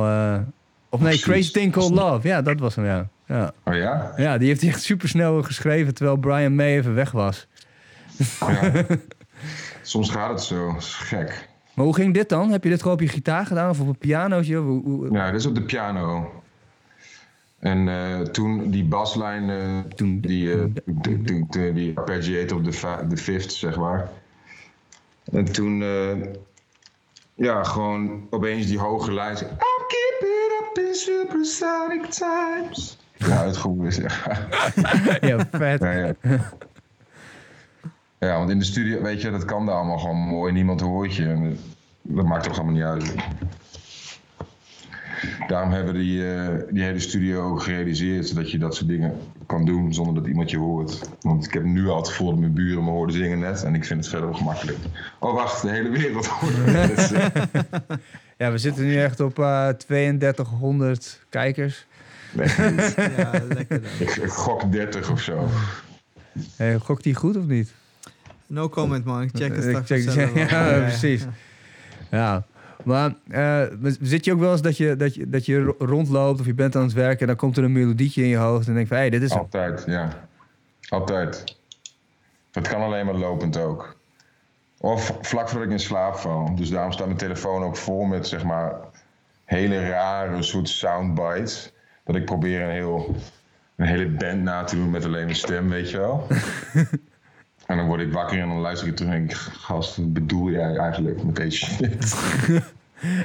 of nee. Crazy Thing Called Love. Ja, dat was hem, ja. Ja, Oh ja? ja die heeft hij echt super snel geschreven terwijl Brian May even weg was. ja. Soms gaat het zo, dat is gek. Maar hoe ging dit dan? Heb je dit gewoon op je gitaar gedaan of op een pianootje? Hoe, hoe- Ja, dit is op de piano. En eh, toen die baslijn, eh, Toen- die, eh, die, op de, de fifth, zeg maar. En toen, ja, gewoon opeens die hoge lijn. I'm keeping up in supersonic times. Ja, zeg ja, vet. ja, ja. Ja, want in de studio, weet je, dat kan daar allemaal gewoon mooi. Niemand hoort je. En, eh, dat maakt toch allemaal niet uit. Daarom hebben we die, eh, die hele studio ook gerealiseerd, zodat je dat soort dingen kan doen zonder dat iemand je hoort. Want ik heb nu al het gevoel dat mijn buren me hoorden zingen net en ik vind het verder wel gemakkelijk. Oh wacht, de hele wereld hoort zingen. Ja, we zitten nu echt op eh 3200 kijkers. Nee. Ja, lekker dan. ik, ik gok 30 of zo. Hey, gokt die goed of niet? No comment man, ik check het straks check- zelf wel. ja, precies. Ja. Maar eh, zit je ook wel eens dat je, dat, je, dat je ro- rondloopt of je bent aan het werken en dan komt er een melodietje in je hoofd en denk van hé, hey, dit is hem. Altijd, ja. Altijd. Het kan alleen maar lopend ook. Of vlak voordat ik in slaap val. Dus daarom staat mijn telefoon ook vol met zeg maar hele rare soort soundbites. Dat ik probeer een, heel, een hele band na te doen met alleen mijn stem, weet je wel. en dan word ik wakker en dan luister ik terug en denk ik, gast, wat bedoel jij eigenlijk met deze shit?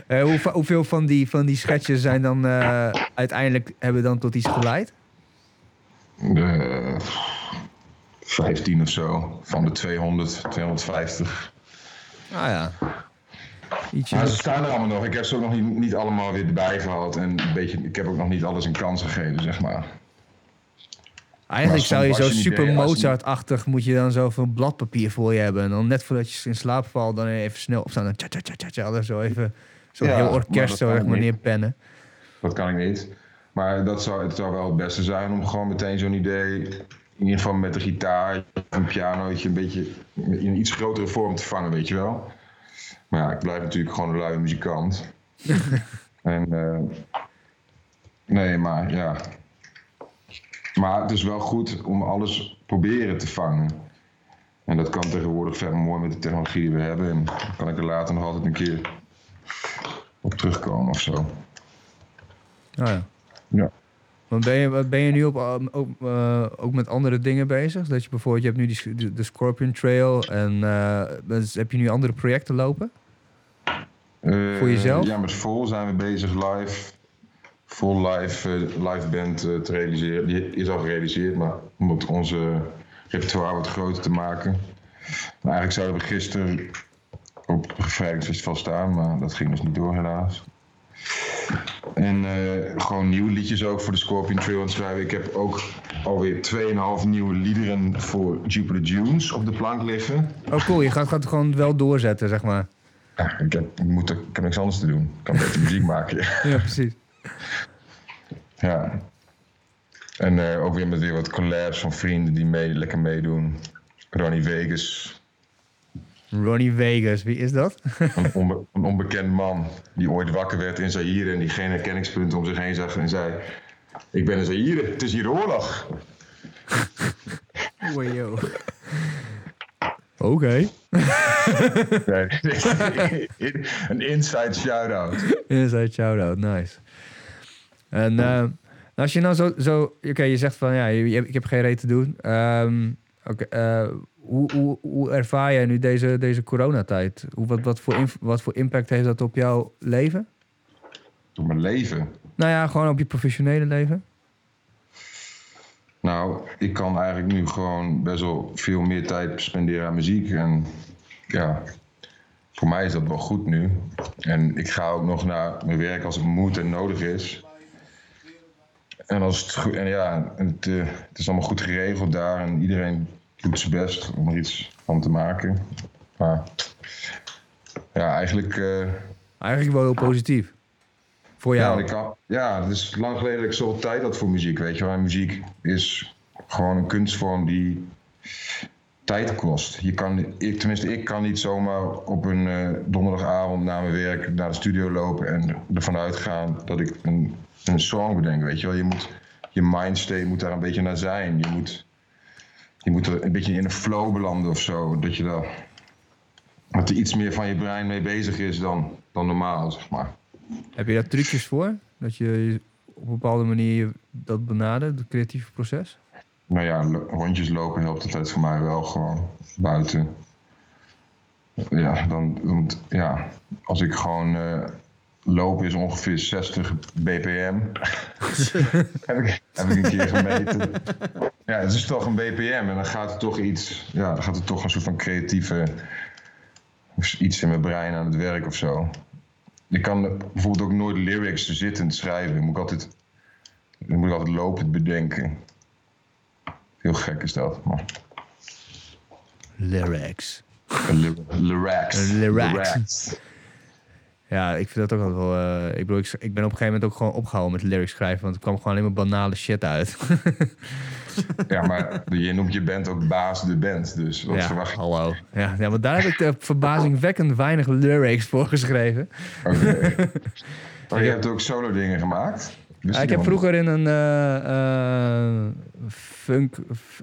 Eh, hoe, hoeveel van die, van die sketches zijn dan eh, uiteindelijk hebben dan tot iets geleid? De 15 of zo. Van de 200, 250. Ah ja. Ietsje. Maar ze staan er allemaal nog. Ik heb ze ook nog niet, niet allemaal weer erbij gehad. En een beetje, ik heb ook nog niet alles een kans gegeven, zeg maar. Eigenlijk zou je zo super Mozart-achtig moet je dan zo van bladpapier voor je hebben. En dan net voordat je in slaap valt, dan even snel opstaan. Dan tja, tja, tja, tja, tja, zo even zo'n Ja, heel orkest zo echt maar neerpennen. Dat kan ik niet. Maar dat zou, het zou wel het beste zijn om gewoon meteen zo'n idee... in ieder geval met een gitaar of een pianootje... een beetje in een iets grotere vorm te vangen, weet je wel. Maar ja, ik blijf natuurlijk gewoon een luie muzikant. en eh, nee, maar ja... Maar het is wel goed om alles proberen te vangen. En dat kan tegenwoordig verder mooi met de technologie die we hebben. En dan kan ik er later nog altijd een keer op terugkomen of zo. Oh ja. Ja. Want ben je, ben je nu op, ook, eh, ook met andere dingen bezig? Dat je bijvoorbeeld, je hebt nu die, de Scorpion Trail en eh, dus heb je nu andere projecten lopen? Eh, Voor jezelf? Ja, met Vol zijn we bezig live. Vol live, eh, live band eh, te realiseren. Die is al gerealiseerd, maar om onze repertoire wat groter te maken. Maar eigenlijk zouden we gisteren op het Bevrijdingsfestival staan, maar dat ging dus niet door helaas. En eh, gewoon nieuwe liedjes ook voor de Scorpion Trail aan het schrijven. Ik heb ook alweer 2,5 nieuwe liederen voor Jupiter Dunes op de plank liggen. Oh cool, je gaat, gaat het gewoon wel doorzetten, zeg maar. Ja, ik, heb, ik, moet, ik heb niks anders te doen. Ik kan beter muziek maken. Ja, precies. Ja. En eh, ook weer met weer wat collabs van vrienden die mee, lekker meedoen. Ronnie Vegas, Ronnie Vegas, wie is dat? een, onbe- een onbekend man die ooit wakker werd in Zaire en die geen herkenningspunten om zich heen zag en zei: Ik ben in Zaire, het is hier oorlog. Oké. Een inside shout-out. Inside shout-out, nice. En eh, als je nou zo... zo Oké, je zegt van, ja, je, je- ik heb geen reet te doen. Ehm, Oké, eh, hoe, hoe, hoe ervaar jij nu deze, deze coronatijd? Hoe, wat, wat, voor wat voor impact heeft dat op jouw leven? Door mijn leven. Nou ja, gewoon op je professionele leven. Nou, ik kan eigenlijk nu gewoon best wel veel meer tijd spenderen aan muziek. En ja, voor mij is dat wel goed nu. En ik ga ook nog naar mijn werk als het moet en nodig is. En, als het, goed- en ja, het, eh, het is allemaal goed geregeld daar en iedereen doet zijn best om er iets van te maken. Maar ja, eigenlijk. eh, Eigenlijk wel heel positief. Voor ja, jou. ik kan, ja, het is lang geleden dat ik zoveel tijd had voor muziek, weet je wel. En muziek is gewoon een kunstvorm die tijd kost. Je kan, ik, tenminste, ik kan niet zomaar op een eh, donderdagavond na mijn werk naar de studio lopen en ervan uitgaan dat ik een, een song bedenk, weet je wel. Je moet, je mindstate moet daar een beetje naar zijn. Je moet, je moet er een beetje in een flow belanden of zo. Dat je daar, dat er iets meer van je brein mee bezig is dan, dan normaal, zeg maar. Heb je daar trucjes voor? Dat je op een bepaalde manier dat benadert, het creatieve proces? Nou ja, rondjes lopen helpt altijd voor mij wel gewoon buiten. Ja, dan, want, ja als ik gewoon eh loop is ongeveer 60 bpm. heb, ik, heb ik een keer gemeten. Ja, het is toch een bpm en dan gaat er toch iets, ja, dan gaat er toch een soort van creatieve iets in mijn brein aan het werk of zo. Ik kan bijvoorbeeld ook nooit lyrics zittend schrijven. Ik moet altijd, ik moet altijd lopend bedenken. Heel gek is dat. Maar, Lyrics. Ly- lyrics. Lyrics. Ja, ik vind dat ook altijd wel... eh, ik, bedoel, ik, ik ben op een gegeven moment ook gewoon opgehouden met lyrics schrijven, want er kwam gewoon alleen maar banale shit uit. Ja, maar je noemt je band ook Baas de Band. Dus wat ja, verwacht je? hallo. Ja, ja, maar daar heb ik de verbazingwekkend weinig lyrics voor geschreven. Oké. Maar je hebt ook solo dingen gemaakt? Ja, ik heb vroeger in een eh, funk,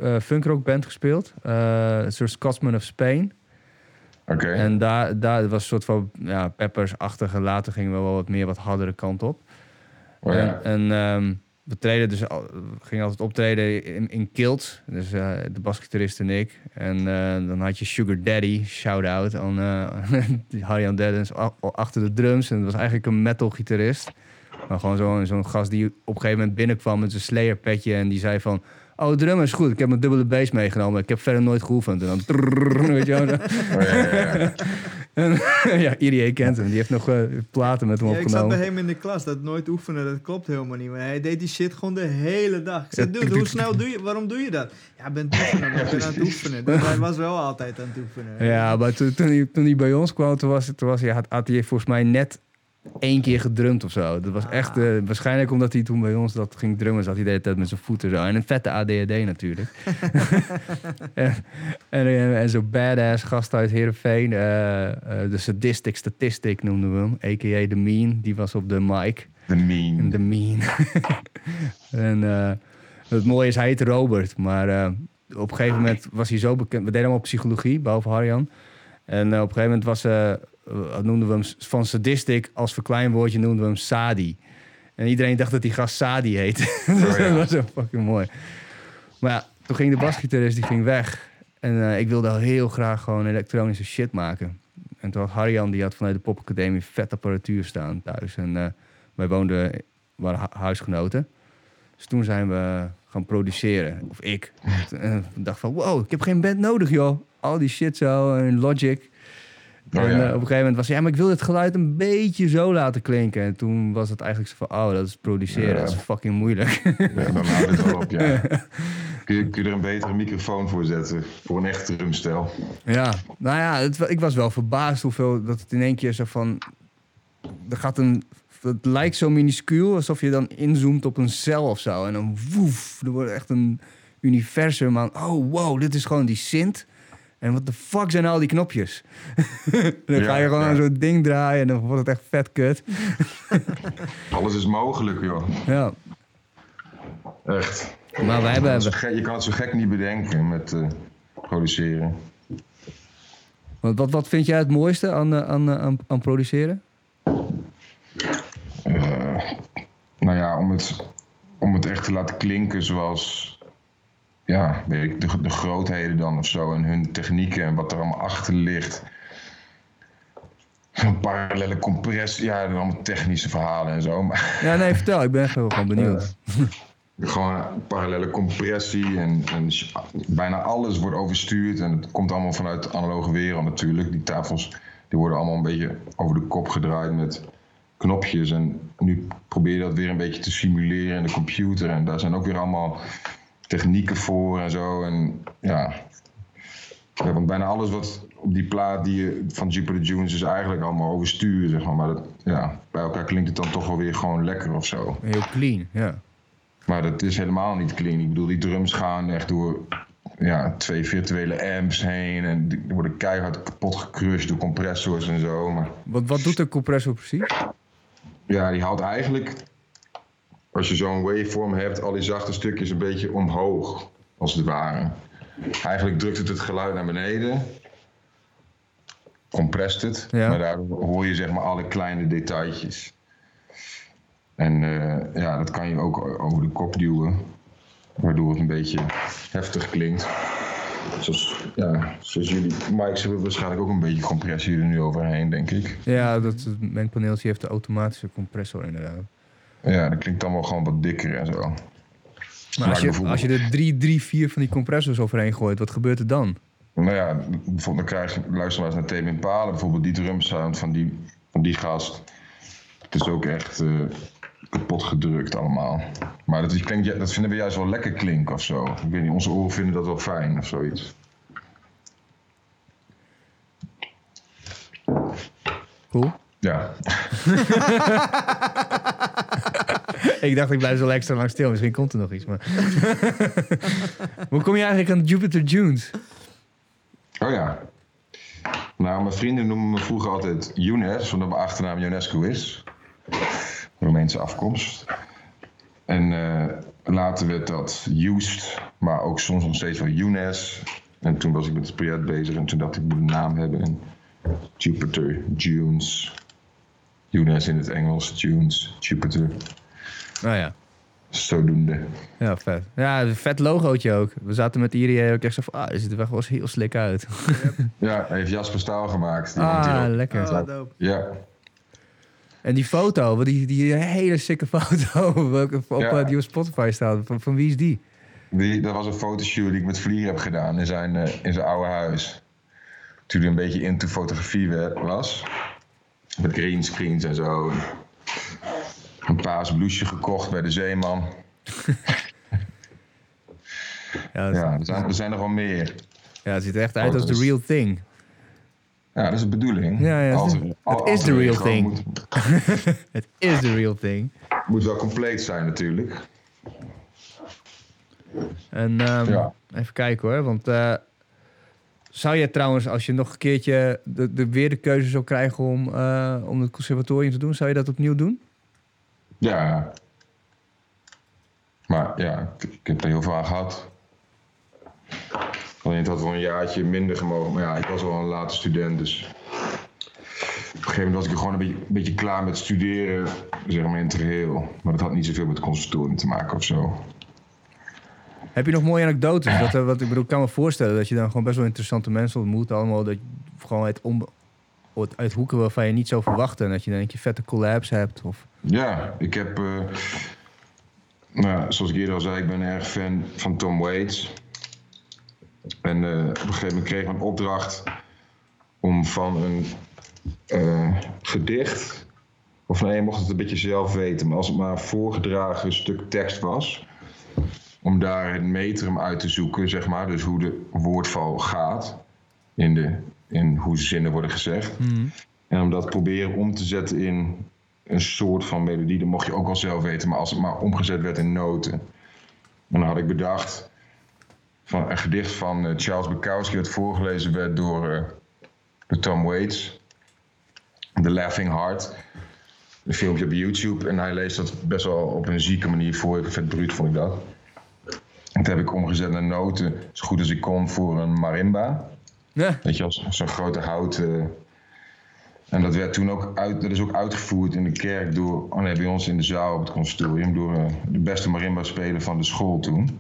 uh, funkrockband gespeeld. een soort Scotsman of Spain. Oké. En daar, daar was een soort van ja, Peppers-achtige. Later gingen we wel wat meer wat hardere kant op. Oh, ja. En, en ehm, we treden dus gingen altijd optreden in, in kilt. Dus eh, de basgitarist en ik. En eh, dan had je Sugar Daddy, shout-out aan uh, Harjan Deddens achter de drums. En dat was eigenlijk een metal gitarist. Maar gewoon zo'n zo'n gast die op een gegeven moment binnenkwam met zijn Slayer petje. En die zei van... Oh, drummen is goed. Ik heb mijn dubbele bass meegenomen. Ik heb verder nooit geoefend. En dan... weet je wel. Ja, ja, ja. En, ja, Irie kent hem. Die heeft nog platen met hem Ja, ik zat opgenomen. bij hem in de klas, dat nooit oefenen, dat klopt helemaal niet. Maar hij deed die shit gewoon de hele dag. Ik zei, dude, hoe snel doe je, waarom doe je dat? Ja, ben oefenen, ik ben aan het oefenen. Dus hij was wel altijd aan het oefenen. Ja, maar toen, toen, hij, bij ons kwam, toen, was, was hij, had, had hij volgens mij net één keer gedrumd of zo. Dat was echt, eh, waarschijnlijk omdat hij toen bij ons dat ging drummen, zat hij de hele tijd met zijn voeten zo. En een vette ADHD natuurlijk. en, en, eh, en zo'n badass gast uit Heerenveen, eh, de sadistic statistic noemden we hem, a.k.a. The Mean, die was op de mic. The Mean. The Mean. en eh, het mooie is, hij heet Robert. Maar eh, op een gegeven moment was hij zo bekend. We deden allemaal psychologie, behalve Harjan. En op een gegeven moment was, noemden we hem van sadistic als verkleinwoordje noemden we hem Sadi. En iedereen dacht dat die gast Sadi heet. dus ja. dat was zo fucking mooi. Maar ja, toen ging de basgitarist die ging weg. En eh, ik wilde al heel graag gewoon elektronische shit maken. En toen had Harjan, die had vanuit de popacademie vet apparatuur staan thuis. En eh, wij woonden, waren hu- huisgenoten. Dus toen zijn we gaan produceren. Of ik. En ik dacht van, wow, ik heb geen band nodig, joh. Al die shit zo, en Logic. Oh, en ja. eh, op een gegeven moment was hij, ja, maar ik wil het geluid een beetje zo laten klinken. En toen was het eigenlijk zo van, oh, dat is produceren, Ja. dat is fucking moeilijk. Ja, dan houdt het wel op, ja. Kun je, kun je er een betere microfoon voor zetten? Voor een echte drumstijl? Ja, nou ja, het, ik was wel verbaasd hoeveel dat het in één keer zo van. Er gaat een. Het lijkt zo minuscuul alsof je dan inzoomt op een cel of zo. En dan woef, er wordt echt een universum aan. Oh, wow, dit is gewoon die synth. En wat de fuck zijn al die knopjes? dan ga je gewoon aan zo'n ding draaien en dan wordt het echt vet kut. Alles is mogelijk, joh. Ja, Echt. maar wij hebben. Je kan het zo gek niet bedenken met eh, produceren. Wat, wat, wat vind jij het mooiste aan, eh, aan, eh, aan, aan produceren? Nou ja, om het, om het echt te laten klinken zoals ja, weet ik, de, de grootheden dan of zo. En hun technieken en wat er allemaal achter ligt. Zo'n parallele compressie. Ja, dan allemaal technische verhalen en zo. Maar Ja, nee, vertel. Ik ben gewoon benieuwd. gewoon parallele compressie. En, en bijna alles wordt overstuurd. En het komt allemaal vanuit de analoge wereld natuurlijk. Die tafels die worden allemaal een beetje over de kop gedraaid met knopjes. En nu probeer je dat weer een beetje te simuleren in de computer. En daar zijn ook weer allemaal technieken voor en zo. En ja, ja want bijna alles wat op die plaat die je, van Jupiter Jones is eigenlijk allemaal overstuur, zeg maar. Maar dat, ja, bij elkaar klinkt het dan toch wel weer gewoon lekker of zo. Heel clean, ja. Maar dat is helemaal niet clean. Ik bedoel, die drums gaan echt door ja, twee virtuele amps heen. En die die worden keihard kapot gecrushed door compressors en zo. Maar Wat, wat doet de compressor precies? ja, die haalt eigenlijk, als je zo'n waveform hebt, al die zachte stukjes een beetje omhoog, als het ware. Eigenlijk drukt het het geluid naar beneden. Comprest het. Ja. Maar daar hoor je zeg maar alle kleine detailtjes. En eh, ja, dat kan je ook over de kop duwen. Waardoor het een beetje heftig klinkt. Zoals, ja, zoals jullie mics hebben waarschijnlijk ook een beetje compressie er nu overheen, denk ik. Ja, dat mengpaneeltje heeft de automatische compressor inderdaad. Ja, dat klinkt allemaal gewoon wat dikker en zo. Maar Maar als je, bijvoorbeeld- als je er drie, drie, vier van die compressors overheen gooit, wat gebeurt er dan? Nou ja, bijvoorbeeld dan krijg je, luister maar eens naar Tame Impala, bijvoorbeeld die drumsound van die, van die gast. Het is ook echt eh, kapot gedrukt allemaal. Maar dat, klinkt, dat vinden we juist wel lekker klinken of zo. Ik weet niet, onze oren vinden dat wel fijn of zoiets. Cool. Ja. ik dacht, ik blijf zo extra lang stil. Misschien komt er nog iets. Maar... Hoe kom je eigenlijk aan Jupiter Dunes? Oh ja. Nou, mijn vrienden noemen me vroeger altijd Younes, omdat mijn achternaam UNESCO is. Roemeense afkomst. En eh, later werd dat Just, maar ook soms nog steeds wel Younes. En toen was ik met het project bezig en toen dacht ik, ik moet een naam hebben. En Jupiter, Dunes. Younes in het Engels, Dunes, Jupiter. Nou ja. Zodoende. Ja, vet. Ja, een vet logootje ook. We zaten met Irie ook echt zo van, ah, het ziet er wel eens heel slik uit. Ja, hij heeft Jasper Staal gemaakt. Die Ah, ook. lekker. Oh, dope. Ja, En die foto, die, die hele sikke foto, op Ja. eh, die op Spotify staat, van, van wie is die? Die, dat was een fotoshoot die ik met Vlier heb gedaan in zijn, eh, in zijn oude huis. Toen hij een beetje into fotografie was. Met greenscreens en zo. Een paars blouseje gekocht bij de Zeeman. Ja, er zijn, er zijn er wel meer. ja, het ziet er echt uit als the Foto's. real thing. Ja, dat is de bedoeling. Ja, ja, Als- het- al- is als the er real thing. Moet, Het is the real thing. moet wel compleet zijn natuurlijk. En ehm, Ja. even kijken hoor, want eh, zou je trouwens, als je nog een keertje de, de, weer de keuze zou krijgen om, eh, om het conservatorium te doen, zou je dat opnieuw doen? Ja. Maar ja, ik, ik heb er heel veel gehad. Alleen het had wel een jaartje minder gemogen. Maar ja, ik was al een late student, dus... Op een gegeven moment was ik gewoon een beetje, een beetje klaar met studeren, zeg maar in het geheel. Maar dat had niet zoveel met het conservatorium te maken of zo. Heb je nog mooie anekdotes? Dat, eh, wat ik bedoel, kan me voorstellen dat je dan gewoon best wel interessante mensen ontmoet. Allemaal dat gewoon uit, onbe- uit- hoeken waarvan je niet zo verwachtte. En dat je dan een vette collabs hebt. Of... Ja, ik heb... eh, nou, zoals ik eerder al zei, ik ben erg fan van Tom Waits. En eh, op een gegeven moment kreeg ik een opdracht om van een eh, gedicht... Of nee, je mocht het een beetje zelf weten. Maar als het maar een voorgedragen stuk tekst was... om daar het metrum uit te zoeken, zeg maar. Dus hoe de woordval gaat. In, de, in hoe zinnen worden gezegd. En om dat proberen om te zetten in een soort van melodie. Dat mocht je ook wel zelf weten, maar als het maar omgezet werd in noten. En dan had ik bedacht van een gedicht van eh, Charles Bukowski dat voorgelezen werd door, door Tom Waits. The Laughing Heart. Een filmpje op YouTube. En hij leest dat best wel op een zieke manier voor. Vet bruut vond ik dat. En dat heb ik omgezet naar noten, zo goed als ik kon, voor een marimba. Weet je, als zo'n grote hout. eh. en dat werd toen ook, uit, dat is ook uitgevoerd in de kerk door, oh nee, bij ons in de zaal op het conservatorium, door eh, de beste marimba-speler van de school toen.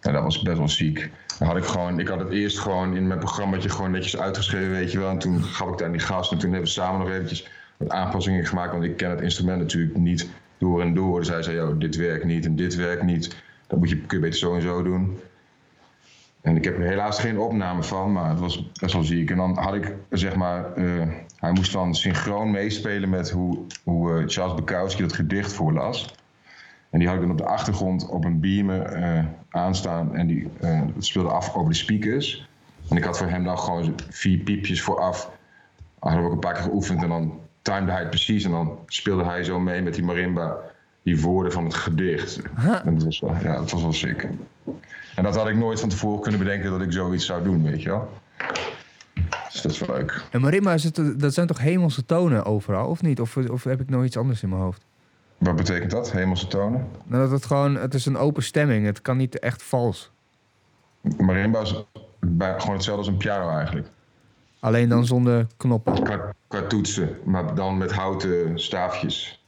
En dat was best wel ziek. Dan had ik gewoon, ik had het eerst gewoon in mijn programmaatje gewoon netjes uitgeschreven, weet je wel. En toen gaf ik aan die gast en toen hebben we samen nog eventjes wat aanpassingen gemaakt, want ik ken het instrument natuurlijk niet door en door. Dus hij zei, dit werkt niet en dit werkt niet. Dat moet je, kun je beter zo en zo doen. En ik heb er helaas geen opname van, maar het was best wel ziek. En dan had ik, zeg maar, eh, hij moest dan synchroon meespelen met hoe, hoe eh, Charles Bukowski dat gedicht voorlas. En die had ik dan op de achtergrond op een beamer eh, aanstaan en die dat speelde af over de speakers. En ik had voor hem dan gewoon vier piepjes vooraf. Hadden we ook een paar keer geoefend en dan timede hij het precies. En dan speelde hij zo mee met die marimba die woorden van het gedicht. En dat was wel, ja, dat was wel sick. En dat had ik nooit van tevoren kunnen bedenken dat ik zoiets zou doen, weet je wel. Dus dat is wel leuk. En marimba, is het, dat zijn toch hemelse tonen overal, of niet? Of, of heb ik nog iets anders in mijn hoofd? Wat betekent dat? Hemelse tonen? Nou, dat het gewoon, het is een open stemming. Het kan niet echt vals. Marimba is bij- gewoon hetzelfde als een piano eigenlijk. Alleen dan zonder knoppen. Qua, qua toetsen, maar dan met houten staafjes.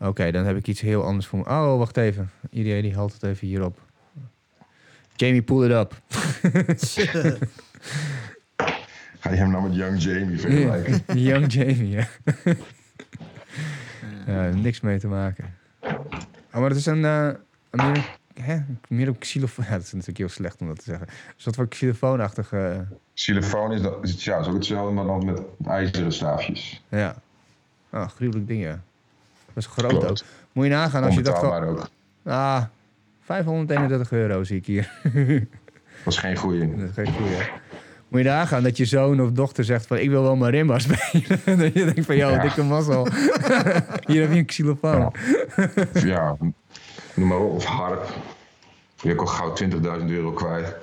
Oké, dan heb ik iets heel anders voor me. Oh, wacht even. Iedereen die haalt het even hierop. Jamie, pull it up. Ga je hem nou met Young Jamie vergelijken? Young Jamie, ja. ja. Niks mee te maken. Oh, maar het is een... eh een meer, hè? meer op xylofoon... Ja, dat is natuurlijk heel slecht om dat te zeggen. Een soort van xylofoonachtige... Xylofoon is, dat, is, ja, is ook hetzelfde, maar dan met ijzeren staafjes. ja. Oh, gruwelijk ding, ja. Dat is groot Klopt. ook. Moet je nagaan als je dat gewoon... ook. Ah, 531 euro zie ik hier. Dat is geen goeie. Dat is geen goeie. Moet je nagaan dat je zoon of dochter zegt van... ik wil wel marimba spelen. dat je denkt van, joh, Ja. dikke mazzel. Hier heb je een xylofoon. Ja, noem maar op. Of harp. Je hebt al gauw 20.000 euro kwijt.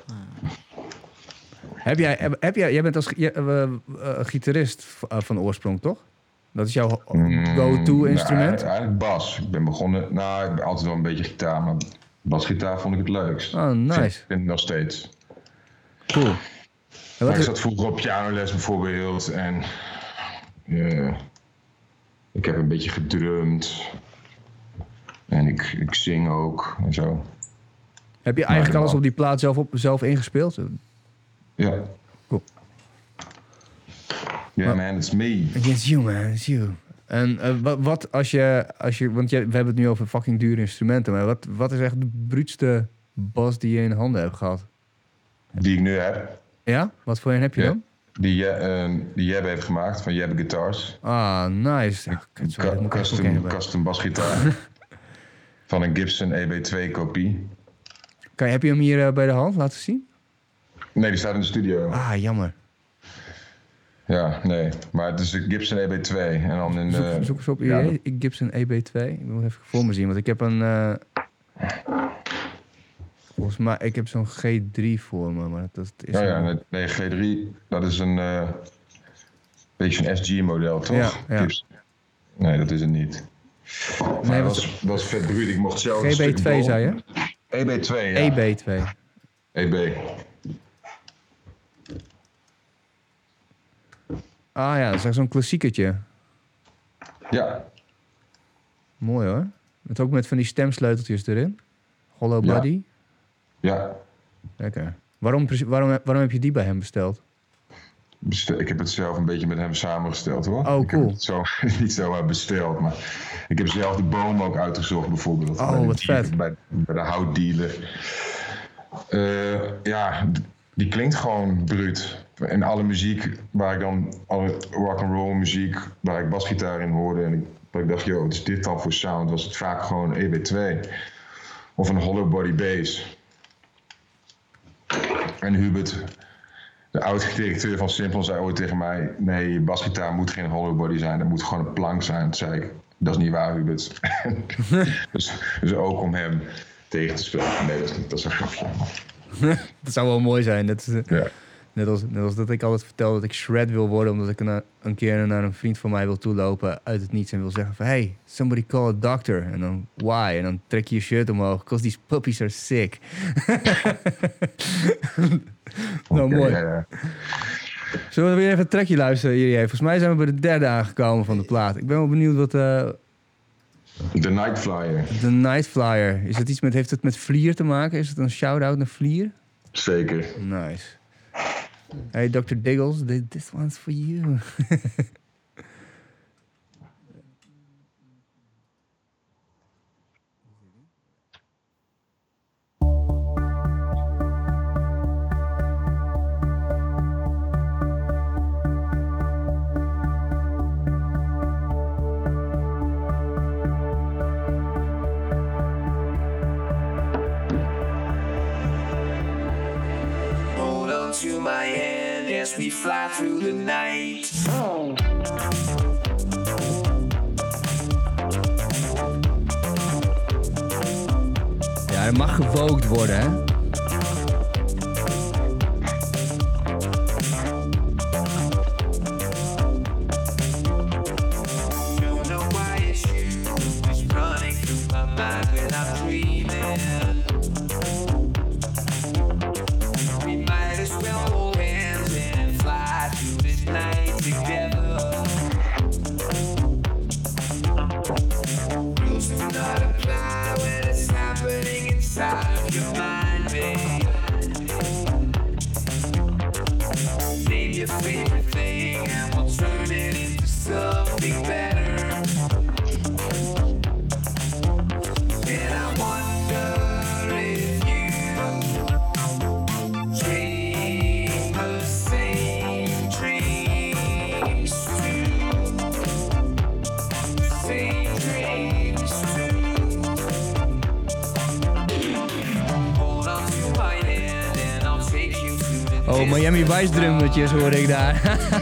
Heb jij, heb, heb jij, jij bent als eh, eh, gitarist eh, van oorsprong, toch? Dat is jouw go-to Mm, instrument? nou, eigenlijk bas. Ik ben begonnen... Nou, ik ben altijd wel een beetje gitaar, maar basgitaar vond ik het leukst. Oh, nice. Vind nog steeds. Cool. Maar ik is, zat vroeger op pianoles bijvoorbeeld en eh, ik heb een beetje gedrumd. En ik, ik zing ook en zo. heb je eigenlijk maar- alles op die plaat zelf, op, zelf ingespeeld? Ja. Cool. Yeah man, it's me. Against you, man. It's you. En eh, wat, wat als je, als je... Want je, we hebben het nu over fucking dure instrumenten. Maar wat, wat is echt de bruutste bas die je in handen hebt gehad? Die ik nu heb. Ja? Wat voor een heb je Ja. dan? Die, Je- eh, die heeft gemaakt van Jebbe Guitars. Ah, nice. Ja, sorry, custom, custom basgitaar. van een Gibson EB2 kopie. Kan, heb je hem hier eh, bij de hand laten zien? Nee, die staat in de studio. Ah, jammer. Ja, nee. Maar het is een Gibson EB2. En dan in, Zoek, zoek eens op ja, je Gibson EB2. Ik moet even voor me zien, want ik heb een... eh, volgens mij, ik heb zo'n G3 voor me, maar dat is... Ja, ja, een- nee, nee, G3, dat is een eh, beetje een SG-model, toch? Ja, Nee, dat is het niet. Nee, Nee, dat was, dat was vet bruut. Ik mocht zelf een stuk GB2 bol- zei je? EB2, ja. EB2. EB. Ah ja, dat is echt zo'n klassiekertje. Ja, Mooi hoor. Met ook met van die stemsleuteltjes erin. Hollow Ja. body. ja. Lekker. Waarom, waarom, waarom heb je die bij hem besteld? Bestel- Ik heb het zelf een beetje met hem samengesteld, hoor. Oh, ik cool. heb het zo, niet zomaar besteld, maar ik heb zelf de boom ook uitgezocht, bijvoorbeeld. Oh, Bij de wat dealer- vet. Bij, bij de houtdealer. Eh, ja, die klinkt gewoon bruut. En alle muziek waar ik dan, alle rock and roll muziek, waar ik basgitaar in hoorde. En ik, dat ik dacht, joh, wat is dit dan voor sound? Was het vaak gewoon EB2. Of een hollow body bass. En Hubert, de oud-directeur van Simplon, zei ooit tegen mij: Nee, je basgitaar moet geen hollow body zijn, dat moet gewoon een plank zijn. Toen zei ik: Dat is niet waar, Hubert. dus, dus ook om hem tegen te spelen. Nee, dat is, niet- dat is een grapje. Dat zou wel mooi zijn. Dat is, eh, Ja. Net, als, net als dat ik altijd vertel dat ik shred wil worden... omdat ik een, een keer naar een vriend van mij wil toelopen uit het niets... en wil zeggen van... Hey, somebody call a doctor. En dan, why? En dan trek je je shirt omhoog. Because these puppies are sick. nou, mooi. ja, ja. Zullen we weer even een trekje luisteren, Irie? Volgens mij zijn we bij de derde aangekomen van de plaat. Ik ben wel benieuwd wat... eh, De Night Flyer, de Night Flyer. Is het iets met, heeft het met Vlier te maken? Is het een shout-out naar Vlier? zeker. Nice. Hey, Dr. Diggles, this one's for you. to my hand as we fly through the night. Ja, hij mag gewookt worden, hè? Drummetjes hoor ik daar.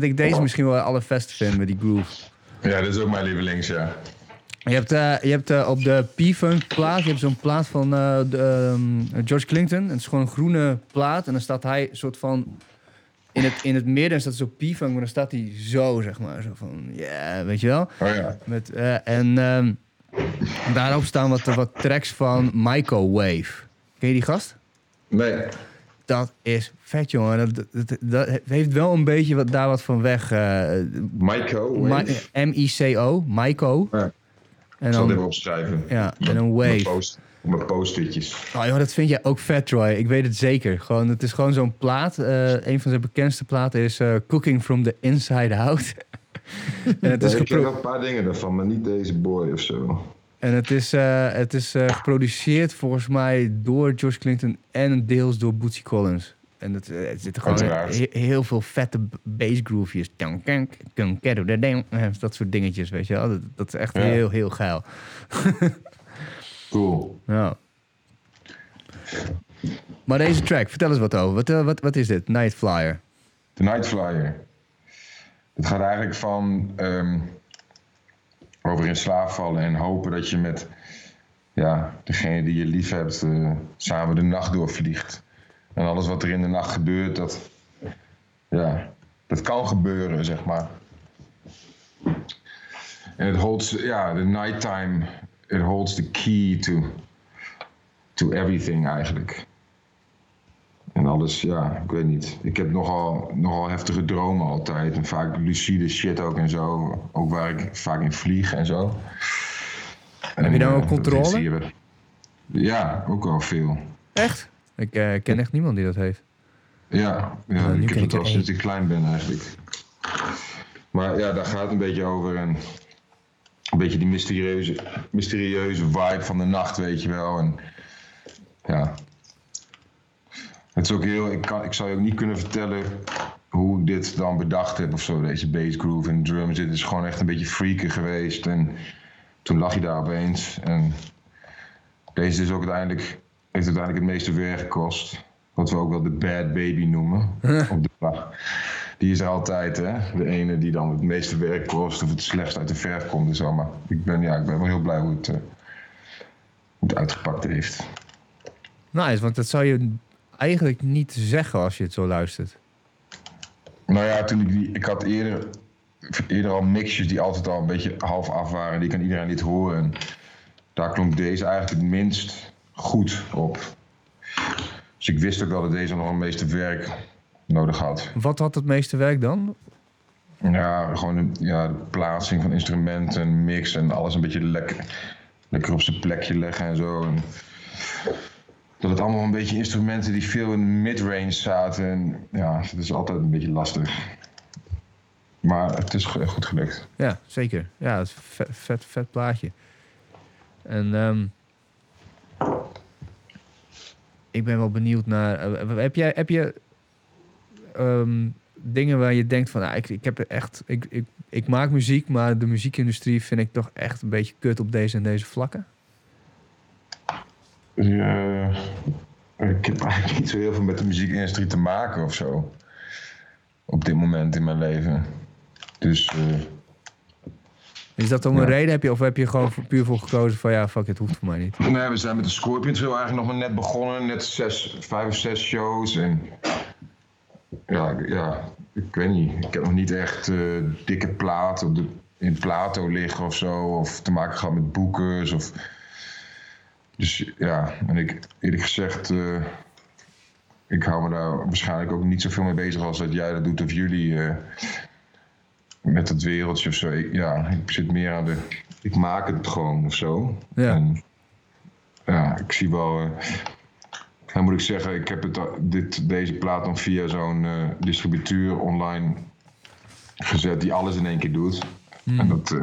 dat ik deze misschien wel allerbeste vind met die groove. Ja, dit is ook mijn lievelings, ja. Je hebt, eh, je hebt eh, op de P-Funk plaat, je hebt zo'n plaat van eh, de, ehm, George Clinton. Het is gewoon een groene plaat en dan staat hij soort van... In het, in het midden staat zo P-Funk, maar dan staat hij zo, zeg maar. Zo van, ja, weet je wel? Oh ja. Met, en ehm, daarop staan wat, wat tracks van Microwave. Ken je die gast? Nee. Dat is vet, jongen. Dat, dat, dat- dat heeft wel een beetje wat, daar wat van weg. Mi- Wave. M-I-C-O, Myco. Ja. En Ik zal dan, even opschrijven. ja, en een wave. post- Op mijn post-itjes. Oh, joh, dat vind jij ook vet, Troy. Ik weet het zeker. Gewoon, het is gewoon zo'n plaat. eh, een van zijn bekendste platen is eh, Cooking from the Inside Out. en het is, ik ken gepro- wel een paar dingen daarvan, maar niet deze boy of zo. En het is, eh, het is eh, geproduceerd volgens mij door George Clinton en deels door Bootsy Collins. En het, eh, er zitten gewoon he- heel veel vette b- bass groovejes. Dat soort dingetjes, weet je wel. Dat, dat is echt Ja. heel, heel geil. Cool. Ja. Maar deze track, vertel eens wat over. Wat, wat, wat is dit? Night Flyer. The Night Flyer. Het gaat eigenlijk van ehm, over in slaap vallen en hopen dat je met ja, degene die je lief hebt eh, samen de nacht doorvliegt. En alles wat er in de nacht gebeurt, dat, ja, dat kan gebeuren, zeg maar. En het holds, ja, the nighttime, it holds the key to, to everything eigenlijk. En alles, ja, ik weet niet. Ik heb nogal, nogal heftige dromen altijd. En vaak lucide shit ook en zo. Ook waar ik vaak in vlieg en zo. Heb je dan ook eh, controle? is hier- Ja, ook wel veel. Echt? Ik eh, ken echt niemand die dat heeft. Ja, ja Nou, ik heb ik het al sinds ik klein ben eigenlijk. Maar ja, daar gaat het een beetje over. En een beetje die mysterieuze, mysterieuze vibe van de nacht, weet je wel. En ja. Het is ook heel. Ik, kan, ik zou je ook niet kunnen vertellen hoe ik dit dan bedacht heb of zo. Deze bass groove en drums. Dit is gewoon echt een beetje freaky geweest. En toen lag je daar opeens. En deze is ook uiteindelijk, heeft uiteindelijk het meeste werk gekost. Wat we ook wel de bad baby noemen. op de. Die is er altijd, hè? De ene die dan het meeste werk kost of het slechtst uit de verf komt en zo. Maar ik ben, ja, ik ben wel heel blij hoe het, eh, hoe het uitgepakt heeft. Nice, want dat zou je eigenlijk niet zeggen als je het zo luistert. Nou ja, toen ik die. Ik had eerder, eerder al mixjes die altijd al een beetje half af waren. Die kan iedereen niet horen. En daar klonk deze eigenlijk het minst goed op. Dus ik wist ook wel dat deze nog een meeste werk nodig had. Wat had het meeste werk dan? Ja, gewoon de, ja, de plaatsing van instrumenten, mix en alles een beetje lekker, lekker op zijn plekje leggen en zo. En dat het allemaal een beetje instrumenten die veel in midrange zaten. En ja, dat is altijd een beetje lastig. Maar het is go- goed gelukt. Ja, zeker. Ja, het is vet, vet, vet plaatje. En ehm, ik ben wel benieuwd naar. eh, heb jij heb je ehm, dingen waar je denkt van, nou, ik, ik heb echt, ik, ik, ik maak muziek, maar de muziekindustrie vind ik toch echt een beetje kut op deze en deze vlakken? Ja, ik heb eigenlijk niet zo heel veel met de muziekindustrie te maken of zo. Op dit moment in mijn leven. Dus eh, Is dat om een Ja. reden? Heb je, of heb je gewoon puur voor gekozen van, ja, fuck, het hoeft voor mij niet? Nee, we zijn met de Scorpions heel eigenlijk nog maar net begonnen. Net zes, vijf of zes shows. En ja, ik- ja, ik weet niet. Ik heb nog niet echt eh, dikke platen op de, in Plato liggen of zo. Of te maken gehad met boekers. Of... Dus ja, en ik eerlijk gezegd, eh, ik hou me daar waarschijnlijk ook niet zoveel mee bezig als dat jij dat doet of jullie. eh, met dat wereldje of zo. Ik, ja, ik zit meer aan de. Ik maak het gewoon of zo. Ja. En, ja, ik zie wel. eh, dan moet ik zeggen, ik heb het, dit, deze plaat dan via zo'n distributeur online gezet die alles in één keer doet. En dat,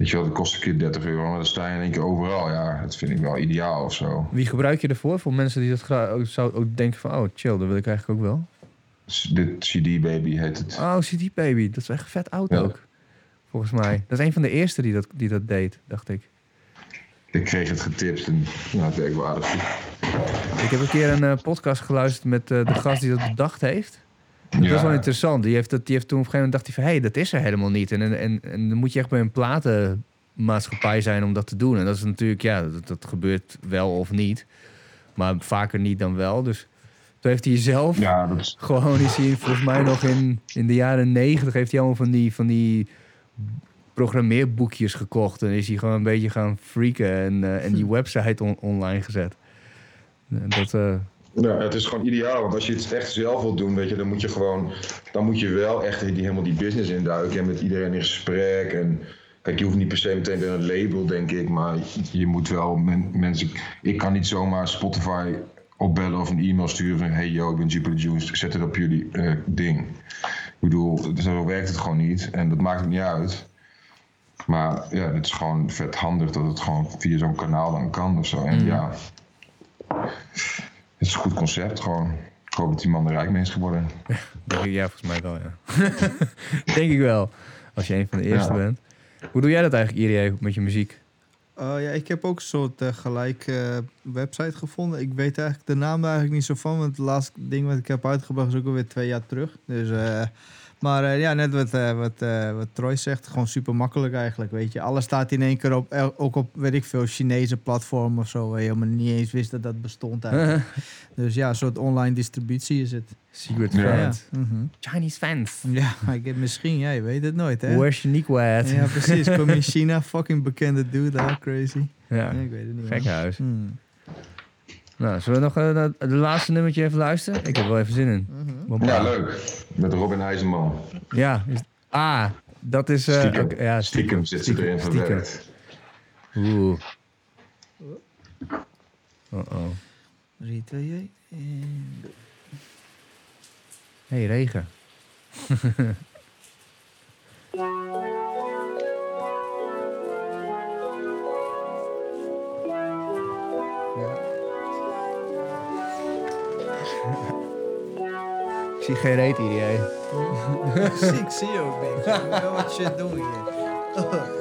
weet je wel, dat kost een keer 30 euro, maar dan sta je in één keer overal. Ja, dat vind ik wel ideaal of zo. Wie gebruik je ervoor? Voor mensen die dat graag ook, zou ook denken van... Oh, chill, dat wil ik eigenlijk ook wel. Dit CD Baby heet het. Oh, CD Baby. Dat is echt vet oud Ja. ook. Volgens mij. Dat is een van de eerste die dat, die dat deed, dacht ik. Ik kreeg het getipt en nou, het werkt wel aardig. Ik heb een keer een eh, podcast geluisterd met eh, de gast die dat bedacht heeft. Dat Ja. was wel interessant. Die heeft, dat, die heeft toen op een gegeven moment dacht hij van... hé, hey, dat is er helemaal niet. En, en, en, dan moet je echt bij een platenmaatschappij zijn om dat te doen. En dat is natuurlijk, ja, dat, dat gebeurt wel of niet. Maar vaker niet dan wel. Dus toen heeft hij zelf... Ja, dat is, Gewoon is hij volgens mij nog in, in de jaren negentig heeft hij allemaal van die, van die programmeerboekjes gekocht. En is hij gewoon een beetje gaan freaken en, eh, en die website on- online gezet. Dat, eh, ja, het is gewoon ideaal, want als je het echt zelf wilt doen, weet je, dan moet je gewoon, dan moet je wel echt die, helemaal die business induiken en met iedereen in gesprek. En kijk, je hoeft niet per se meteen een label, denk ik, maar je moet wel men- mensen. Ik kan niet zomaar Spotify opbellen of een e-mail sturen van hey yo, ik ben Jupiter Juice, zet het op jullie eh, ding. Ik bedoel, zo werkt het gewoon niet en dat maakt het niet uit. Maar ja, het is gewoon vet handig dat het gewoon via zo'n kanaal dan kan of zo. En ja, het is een goed concept gewoon. Ik hoop dat die man er rijk mee is geworden. denk ik, ja, volgens mij wel, ja. denk ik wel. Als je een van de eerste Ja. bent. Hoe doe jij dat eigenlijk, Irie, met je muziek? Uh, ja, ik heb ook een soort eh, gelijk eh, website gevonden. Ik weet eigenlijk de naam daar eigenlijk niet zo van, want het laatste ding wat ik heb uitgebracht is ook alweer twee jaar terug. Dus, eh, maar eh, ja, net wat, eh, wat, eh, wat Troy zegt, gewoon super makkelijk eigenlijk, weet je. Alles staat in één keer op, ook op, weet ik veel, Chinese platform of zo, waar je helemaal niet eens wist dat dat bestond eigenlijk. dus ja, een soort online distributie is het. Secret Ja. mhm. Chinese fans. ja ik heb misschien, ja, je weet het nooit, hè. Where's Unique at? Ja, precies. Kom je in China, fucking bekende dude, daar, crazy. Ja, Ja, ik weet het niet. man. gek huis. Hmm. Nou, zullen we nog eh, de, laatste nummertje even luisteren? Ik heb wel even zin in. Ja, leuk. Met Robin IJzerman. Ja. is- ah, dat is... eh, Stiekem. oké, ja, Stiekem zit ze erin stiekem. verwerkt. Oeh. Oh-oh. 3, 2, 1. hey, regen. zie geen reet hier, jij. Ik zie je ook, wil wat shit doen hier.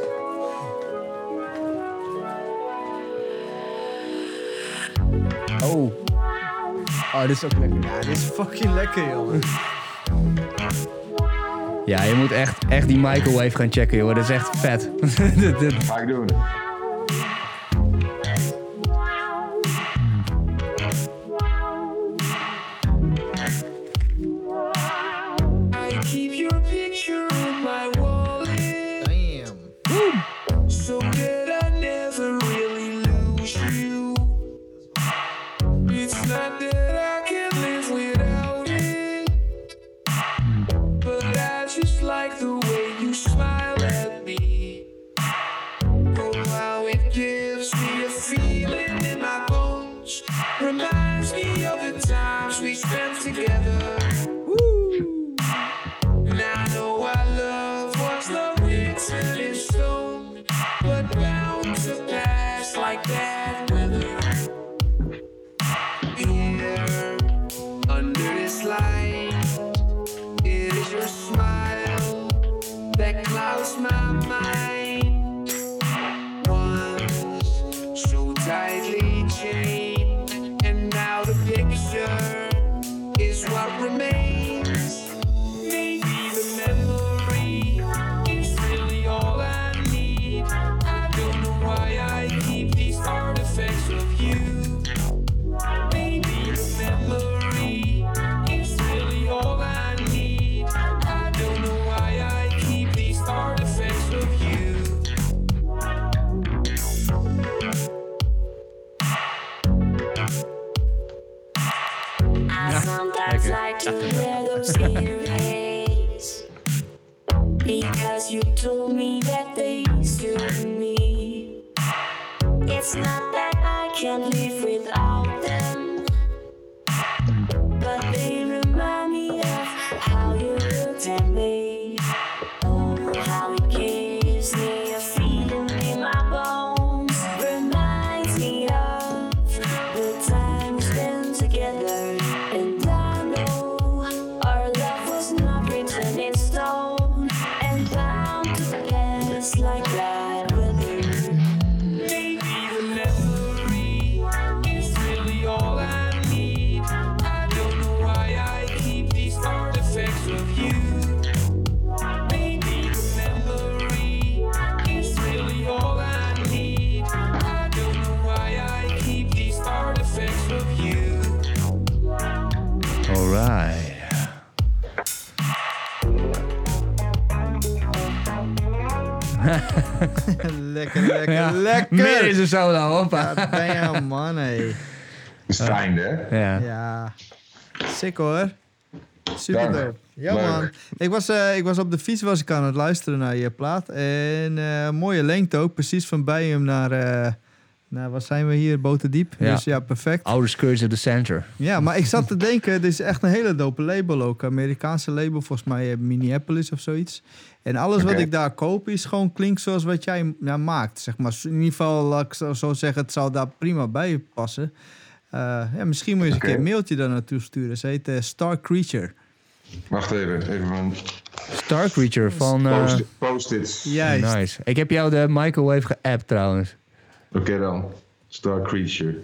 Oh. Oh, dit is ook lekker. Ja, dit is fucking lekker, jongen. Ja, je moet echt, echt die microwave gaan checken, joh. Dat is echt vet. Dit- Ga ik doen. Because you told me that they suit me. It's not that I can't live lekker, lekker, Ja, lekker. Meer is een solo, hoppa. Ja, damn, man, hé. Dat is het einde, hè? Ja. Ja, sick hoor. Super dope. Ja Leuk. man. Ik was, eh, ik was op de fiets was ik aan het luisteren naar je plaat. En eh, mooie lengte ook. Precies van Bijum naar, eh naar... Waar zijn we hier? Boterdiep. Ja. Dus ja, perfect. Outer Skirts of the Center. Ja, maar ik zat te denken, dit is echt een hele dope label ook. Amerikaanse label, volgens mij eh, Minneapolis of zoiets. En alles wat ik daar koop is gewoon klinkt zoals wat jij ja, maakt. Zeg maar. In ieder geval, laat ik zo, zo zeggen, het zou daar prima bij passen. Eh, ja, misschien moet je eens een keer een mailtje daar naartoe sturen. Ze heet eh, Star Creature. Wacht even, even mijn Star Creature van... eh, post- post-its. Juist. nice. Ik heb jou de microwave geappt trouwens. Oké dan. Star Creature.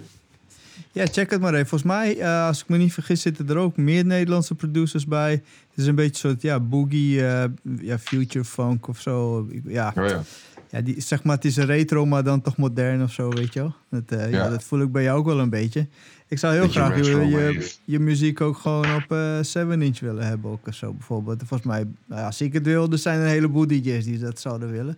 Ja, check het maar even. Volgens mij, eh, als ik me niet vergis, zitten er ook meer Nederlandse producers bij. Het is een beetje een soort ja, boogie, eh, ja, future funk of zo. Ja, Oh ja. ja die, zeg maar, het is een retro, maar dan toch modern of zo, weet je wel. Dat, eh, ja. Ja. dat voel ik bij jou ook wel een beetje. Ik zou heel Beetje graag je, je, je muziek ook gewoon op eh 7-inch willen hebben ook of zo, bijvoorbeeld. Volgens mij, nou ja, als ik het wil, er zijn een heleboel DJ's die dat zouden willen.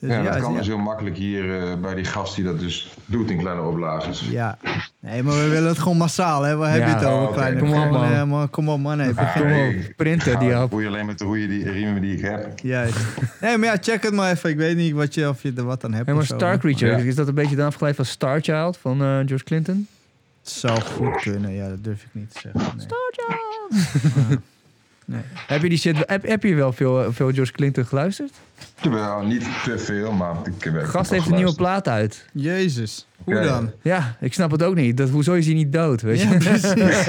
Dus Ja, dat ja, kan ja. dus heel makkelijk hier eh, bij die gast die dat dus doet in kleine oplages. Ja, nee, maar we willen het gewoon massaal, hè? Waar heb je Ja. het over, Oh? Kom op, man. man. Kom op, man. Hey, begin Ah, maar. hey. Printer die op. Boei alleen met de goede die riemen die ik heb. Juist. Nee, maar ja, check het maar even. Ik weet niet wat je, of je er wat aan hebt Hey, maar of zo. Star Creature, Ja. is dat een beetje dan afgeleid van Star Child van eh, George Clinton? Het zou goed kunnen, ja, dat durf ik niet te zeggen. Nee. Nee. Heb je die shit, heb, heb je wel veel, veel George Clinton geluisterd? Terwijl niet te veel, maar ik heb wel Gast heeft een nieuwe plaat uit. Jezus, hoe dan? Ja, ik snap het ook niet. Dat, hoezo is hij niet dood, weet je? Ja, precies.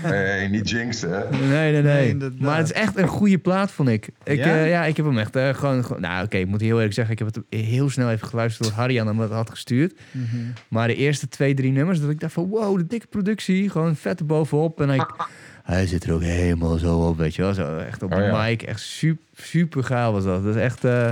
Hey, niet jinxen, hè? Nee, nee, nee. Nee, maar het is echt een goede plaat, vond ik. Ik, Ja? ja? ja, ik heb hem echt eh, gewoon, gewoon... Nou, oké, ik moet heel eerlijk zeggen. Ik heb het heel snel even geluisterd door Harry aan hem had gestuurd. Mhm. Maar de eerste twee, drie nummers, dat ik dacht van... Wow, de dikke productie. Gewoon vet erbovenop. En hij, hij zit er ook helemaal zo op, weet je wel. Zo, echt op de Oh ja. mic. Echt super, super gaaf was dat. Dat is echt... eh,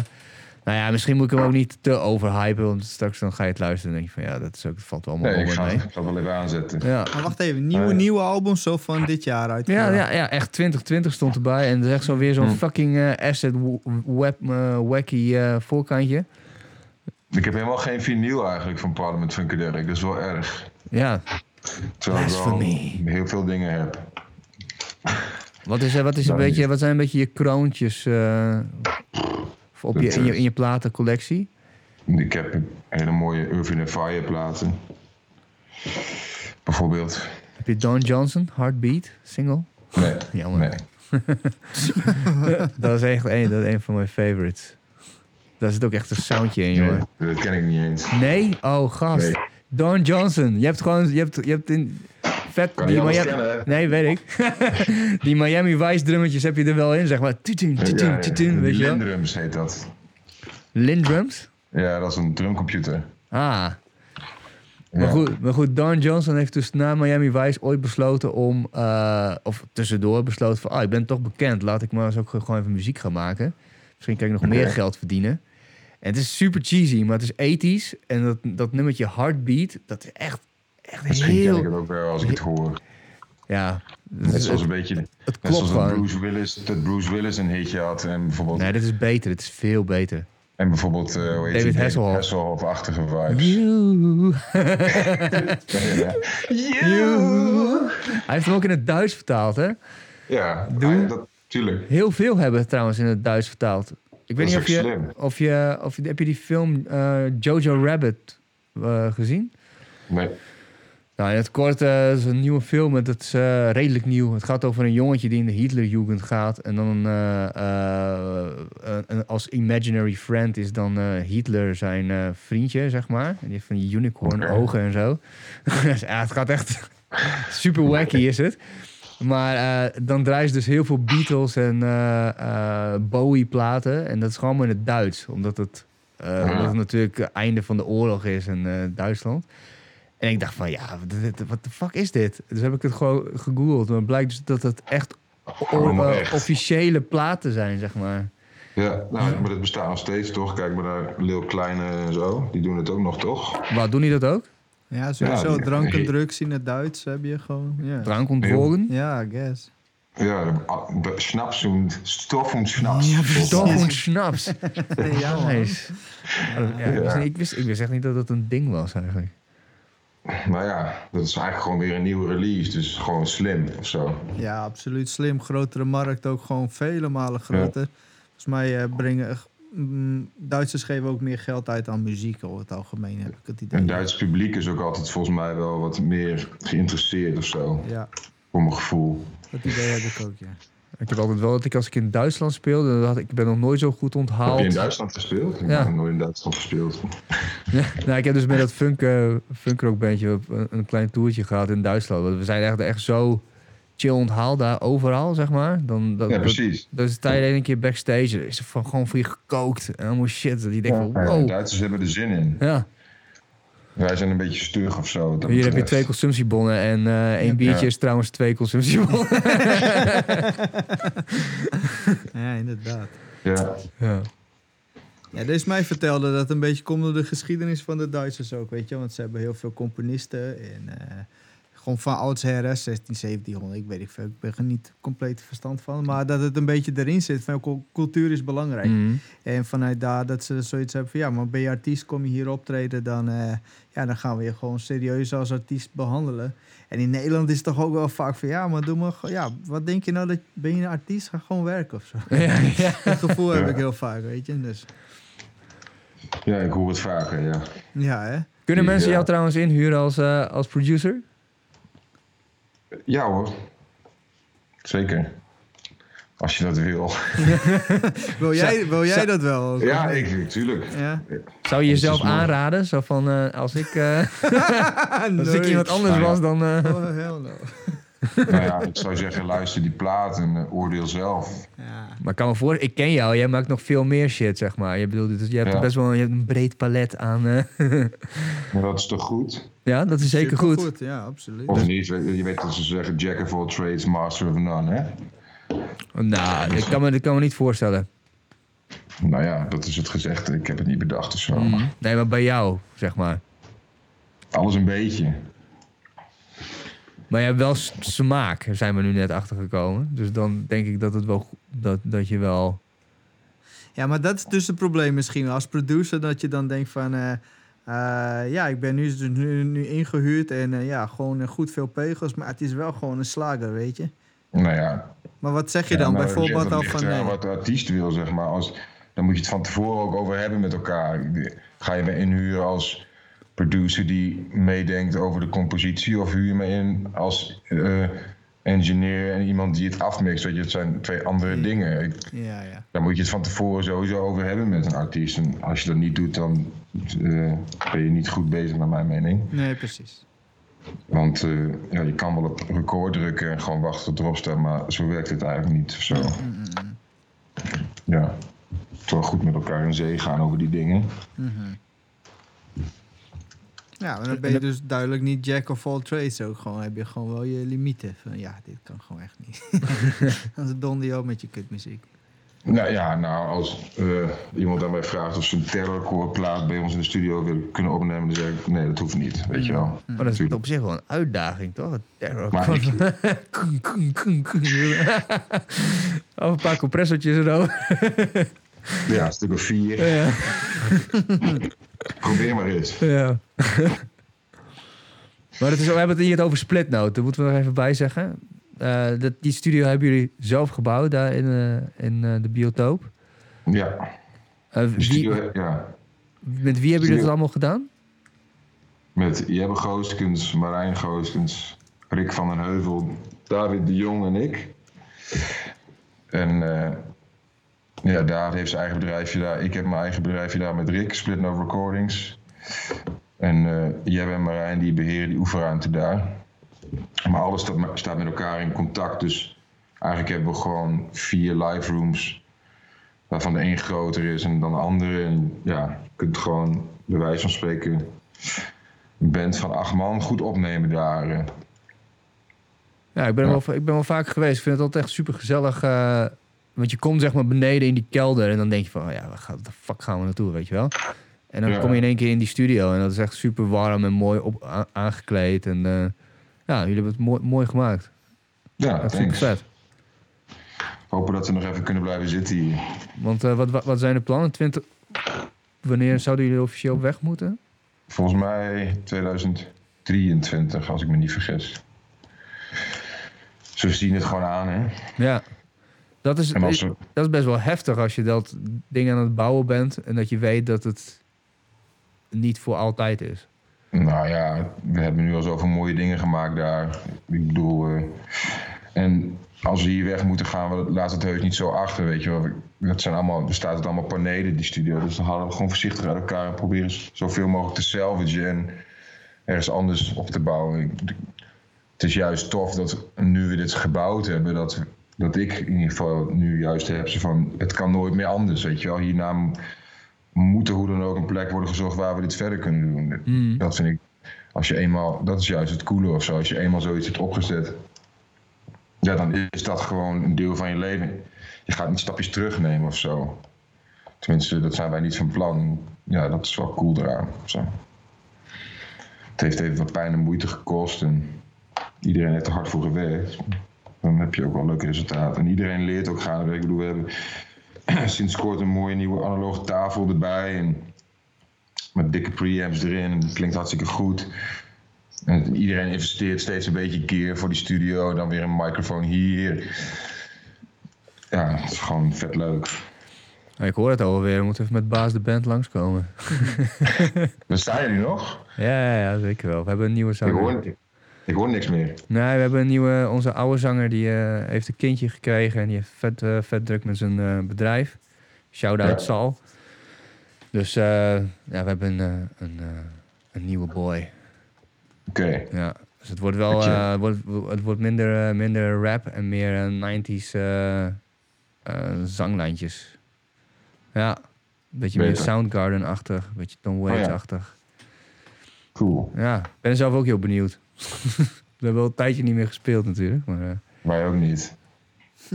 nou ja, misschien moet ik hem ook niet te overhypen. Want straks dan ga je het luisteren en denk je van... Ja, dat, is ook, dat valt wel allemaal Nee, ik ga, mee. ik ga het wel even aanzetten. Ja. Maar wacht even, nieuwe, nieuwe albums zo van dit jaar uit. Ja, ja, ja, echt 2020 stond erbij. En er is echt zo weer zo'n Hm. fucking eh, asset web eh, wacky eh, voorkantje. Ik heb helemaal geen vinyl eigenlijk van Parliament Funkadelic. Dat is wel erg. Ja, Terwijl ik wel heel veel dingen heb. Wat, is, wat, is een Nou, beetje, wat zijn een beetje je kroontjes eh, op je, in, je, eh, in je platencollectie? Ik heb hele mooie Irving Fire platen. Bijvoorbeeld. Heb je Don Johnson, Heartbeat, single? Nee, Jammer. nee. dat is echt een, dat is een van mijn favorites. Daar zit ook echt een soundje in, nee, jongen. dat ken ik niet eens. Nee? Oh, gast. Nee. Don Johnson. Je hebt gewoon, je hebt, je hebt in vet... Kan die Miami-? Nee, weet ik. die Miami Vice drummetjes heb je er wel in, zeg maar. Tutun, tutun, weet je. Lindrums heet dat. Lindrums? Ja, dat is een drumcomputer. Ah. Maar, goed, maar goed, Don Johnson heeft dus na Miami Vice ooit besloten om... eh, of tussendoor besloten van... Ah, ik ben toch bekend. Laat ik maar eens ook gewoon even muziek gaan maken. Misschien kan ik nog meer geld verdienen. En het is super cheesy, maar het is ethisch. En dat, dat nummertje Heartbeat, dat is echt, echt Misschien ken ik heel... het ook wel als ik het hoor. Ja, Net het, zoals het, een beetje... het Net klopt zoals dat gewoon. Bruce Willis, dat Bruce Willis een hitje had. En bijvoorbeeld... Nee, dit is beter. Dit is veel beter. En bijvoorbeeld, eh hoe heet David? Hasselhoff. Hasselhoff-achtige vibes. You. Ja, Hij heeft hem ook in het Duits vertaald, hè? ja Doe. dat, tuurlijk. Heel veel hebben het trouwens in het Duits vertaald. Ik weet niet is of je, slim. of je, of je... Heb je die film eh, Jojo Rabbit eh, gezien? Nee. Nou, in het kort eh, is een nieuwe film. Het is eh, redelijk nieuw. Het gaat over een jongetje die in de Hitlerjugend gaat. En dan eh, als imaginary friend is dan Hitler zijn vriendje, zeg maar. En die heeft van die unicorn ogen en zo. Dus ja, het gaat echt super wacky is het. Maar dan draaien ze dus heel veel Beatles en eh, Bowie-platen. En dat is gewoon in het Duits. Omdat het, Ja. omdat het natuurlijk het einde van de oorlog is in Duitsland. En ik dacht van, ja, wat de fuck is dit? Dus heb ik het gewoon gegoogeld. Maar het blijkt dus dat het echt, eh, echt. officiële platen zijn, zeg maar. Ja, nou, maar dat bestaat nog steeds, toch? Kijk maar naar Lil Kleine en zo. Die doen het ook nog, toch? Wat, doen die dat ook? Ja, sowieso. Ja, die- drank en drugs in het Duits heb je gewoon. Ja, Drank ontvolgen? ja I guess. Ja, Schnaps en Stoff en Schnaps. Ja, mij. een snaps. ja. Nice. Ja, ik, wist, Ja. niet- ik, wist, ik wist echt niet dat dat een ding was eigenlijk. Maar ja, dat is eigenlijk gewoon weer een nieuwe release. Dus gewoon slim of zo. Ja, absoluut slim. Grotere markt ook gewoon vele malen groter. Volgens mij eh, brengen mm, Duitsers geven ook meer geld uit aan muziek over het algemeen, heb ik het idee. Het Duits publiek is ook altijd volgens mij wel wat meer geïnteresseerd of zo. Ja, Voor mijn gevoel. dat idee heb ik ook, ja. Ik heb altijd wel dat ik als ik in Duitsland speelde, dan had ik, ben nog nooit zo goed Heb onthaald. je in Duitsland gespeeld? Ik Ja. heb nooit in Duitsland gespeeld. Ja, nou, ik heb dus met dat funk, uh, funkrockbandje op een, een klein toertje gehad in Duitsland. Want We zijn echt, echt zo chill onthaald daar overal, zeg maar. Dan, dat, Ja, dat, precies. dat is tijdens een keer backstage. Is er van, gewoon voor je gekookt. En allemaal shit. Dat je denkt van, Ja, wow. Duitsers hebben er zin in. Ja, Wij zijn een beetje stug of zo. hier heb je twee consumptiebonnen. En eh één Ja. biertje Ja. is trouwens twee consumptiebonnen. Ja, inderdaad. Ja. ja. Ja, deze mij vertelde dat het een beetje komt door de geschiedenis van de Duitsers ook, weet je. Want ze hebben heel veel componisten en eh, gewoon van oudsher, hè, 16, 1700, ik weet niet veel. Ik ben er niet compleet verstand van. Maar dat het een beetje erin zit van cul- cultuur is belangrijk. Mhm. En vanuit daar dat ze zoiets hebben van ja, maar ben je artiest, kom je hier optreden, dan, eh, ja, dan gaan we je gewoon serieus als artiest behandelen. En in Nederland is het toch ook wel vaak van ja, maar doe maar, ja, wat denk je nou dat ben je een artiest, ga gewoon werken of zo. ja, ja. Dat gevoel heb ik heel vaak, weet je. Dus ja, ik hoor het vaker, ja. ja, hè. Kunnen mensen Ja. jou trouwens inhuren als, eh, als producer? Ja hoor. Zeker. Als je dat wil. Wil jij, wil jij dat wel ook? Ja, ik natuurlijk. Ja? Zou je jezelf mooi. aanraden? Zo van, eh, als ik, eh, als ik iemand anders Nou was, dan... eh, Oh, hell no. Nou ja, ik zou zeggen, luister die plaat en oordeel zelf. Ja. Maar ik kan me voor, ik ken jou, jij maakt nog veel meer shit, zeg maar. Je bedoelt, dus je hebt Ja. best wel je hebt een breed palet aan. Maar dat is toch goed? ja, dat is zeker goed. Supergoed, Ja, absoluut. Of niet? Je weet dat ze zeggen, jack of all trades, master of none, hè? Nou, ik kan me, ik kan me niet voorstellen. Nou ja, dat is het gezegd. Ik heb het niet bedacht of zo. Mm. Nee, maar bij jou, zeg maar. Alles een beetje. Maar je hebt wel smaak, zijn we nu net achtergekomen. Dus dan denk ik dat het wel dat, dat je wel. Ja, maar dat is dus het probleem misschien als producer. Dat je dan denkt van... eh, eh, ja, ik ben nu, dus nu, nu ingehuurd en eh, ja, gewoon goed veel pegels. Maar het is wel gewoon een slager, weet je. Nou ja. Maar wat zeg je ja, dan bijvoorbeeld dat al van... nee. wat de artiest wil, zeg maar. Als, dan moet je het van tevoren ook over hebben met elkaar. Ga je me inhuren als producer die meedenkt over de compositie... of huur je me in als eh, engineer en iemand die het afmixt? Weet je, het zijn twee andere dingen. Ik, Ja, ja. Daar moet je het van tevoren sowieso over hebben met een artiest. En als je dat niet doet, dan eh, ben je niet goed bezig, naar mijn mening. Nee, precies. Want eh, ja, je kan wel op record drukken en gewoon wachten tot erop staat, maar zo werkt het eigenlijk niet. Zo. Ja, wel goed met elkaar in zee gaan over die dingen. Ja, maar dan ben je dus duidelijk niet jack of all trades ook. Gewoon heb je gewoon wel je limieten. Van ja, dit kan gewoon echt niet. Anders donder je ook met je kutmuziek. Nou ja, nou, als eh, iemand aan mij vraagt of ze een terrorcore plaat bij ons in de studio willen kunnen opnemen, dan zeg ik nee, dat hoeft niet, weet je wel. Maar dat is op zich wel een uitdaging, toch? Een terror. Maar ik- Koen, koen, koen, koen. Of een paar compressortjes erover. Ja, een stuk of vier. Ja. Probeer maar eens. ja. maar het is, we hebben het hier over Splitnote. Daar moeten we nog even bij zeggen. Eh, dat, die studio hebben jullie zelf gebouwd daar in, eh, in eh, de biotoop. Ja. Wie, studio, ja. met wie hebben jullie dat allemaal gedaan? Met Jebbe Gooskens, Marijn Gooskens, Rick van den Heuvel, David de Jong en ik. En ja, David heeft zijn eigen bedrijfje daar. Ik heb mijn eigen bedrijfje daar met Rick, Split No Recordings. En eh Jebbe en Marijn die beheren die oefenruimte daar. Maar alles staat, staat met elkaar in contact. Dus eigenlijk hebben we gewoon vier live rooms. Waarvan de een groter is en dan de andere. En ja, je kunt gewoon bij wijze van spreken een band van acht man goed opnemen daar. eh. Ja, ik ben, Ja. Wel, ik ben wel vaak geweest. Ik vind het altijd echt super gezellig. want je komt zeg maar beneden in die kelder en dan denk je van, oh ja, waar gaat de fuck gaan we naartoe, weet je wel? En dan Ja. kom je in één keer in die studio en dat is echt super warm en mooi op, aangekleed. En eh, ja, jullie hebben het mooi, mooi gemaakt. Ja, Echt super thanks. vet. Hopen dat we nog even kunnen blijven zitten hier. Want eh, wat, wat, wat zijn de plannen? 20... Wanneer zouden jullie officieel weg moeten? Volgens mij 2023, als ik me niet vergis. Ze zien het gewoon aan, hè? Ja. Dat is, we, dat is best wel heftig als je dat ding aan het bouwen bent en dat je weet dat het niet voor altijd is. Nou ja, we hebben nu al zoveel mooie dingen gemaakt daar. Ik bedoel, eh, en als we hier weg moeten gaan, laten het heus niet zo achter, weet je wel. Dat zijn allemaal, er staat het allemaal panelen, die studio. Dus dan halen we gewoon voorzichtig uit elkaar en proberen zoveel mogelijk te salvagen en ergens anders op te bouwen. Het is juist tof dat nu we dit gebouwd hebben, dat, dat ik in ieder geval nu juist heb ze van, het kan nooit meer anders, weet je wel. Hierna m- moet er hoe dan ook een plek worden gezocht waar we dit verder kunnen doen. Hmm. Dat vind ik, als je eenmaal, dat is juist het coole of zo, als je eenmaal zoiets hebt opgezet, ja, dan is dat gewoon een deel van je leven. Je gaat niet stapjes terugnemen of zo. Tenminste, dat zijn wij niet van plan. Ja, dat is wel cool eraan. Zo. Het heeft even wat pijn en moeite gekost en iedereen heeft er hard voor gewerkt. Dan heb je ook wel leuke resultaten. En iedereen leert ook gaan. Ik bedoel, we hebben sinds kort een mooie nieuwe analoge tafel erbij. En met dikke preamps erin. En dat klinkt hartstikke goed. En iedereen investeert steeds een beetje gear voor die studio. Dan weer een microfoon hier. Ja, het is gewoon vet leuk. Ik hoor het alweer. We moeten even met baas de band langskomen. Dan staan jullie nog? Ja, ja, ja, zeker wel. We hebben een nieuwe Ik zanger. hoor, ik hoor niks meer. Nee, we hebben een nieuwe... Onze oude zanger die eh, heeft een kindje gekregen. En die heeft vet, eh, vet druk met zijn eh, bedrijf. Shout-out Ja. Sal. Dus eh, ja, we hebben een, een, een nieuwe boy. Oké. Ja, dus het wordt wel eh, wordt, het wordt minder, minder rap en meer eh, 90s eh, eh, zanglijntjes. Ja, een beetje meer. Soundgarden-achtig, een beetje Tom Oh ja. Waits-achtig. Cool. ja. ik ben zelf ook heel benieuwd. We hebben wel een tijdje niet meer gespeeld natuurlijk, maar eh, Wij ook niet.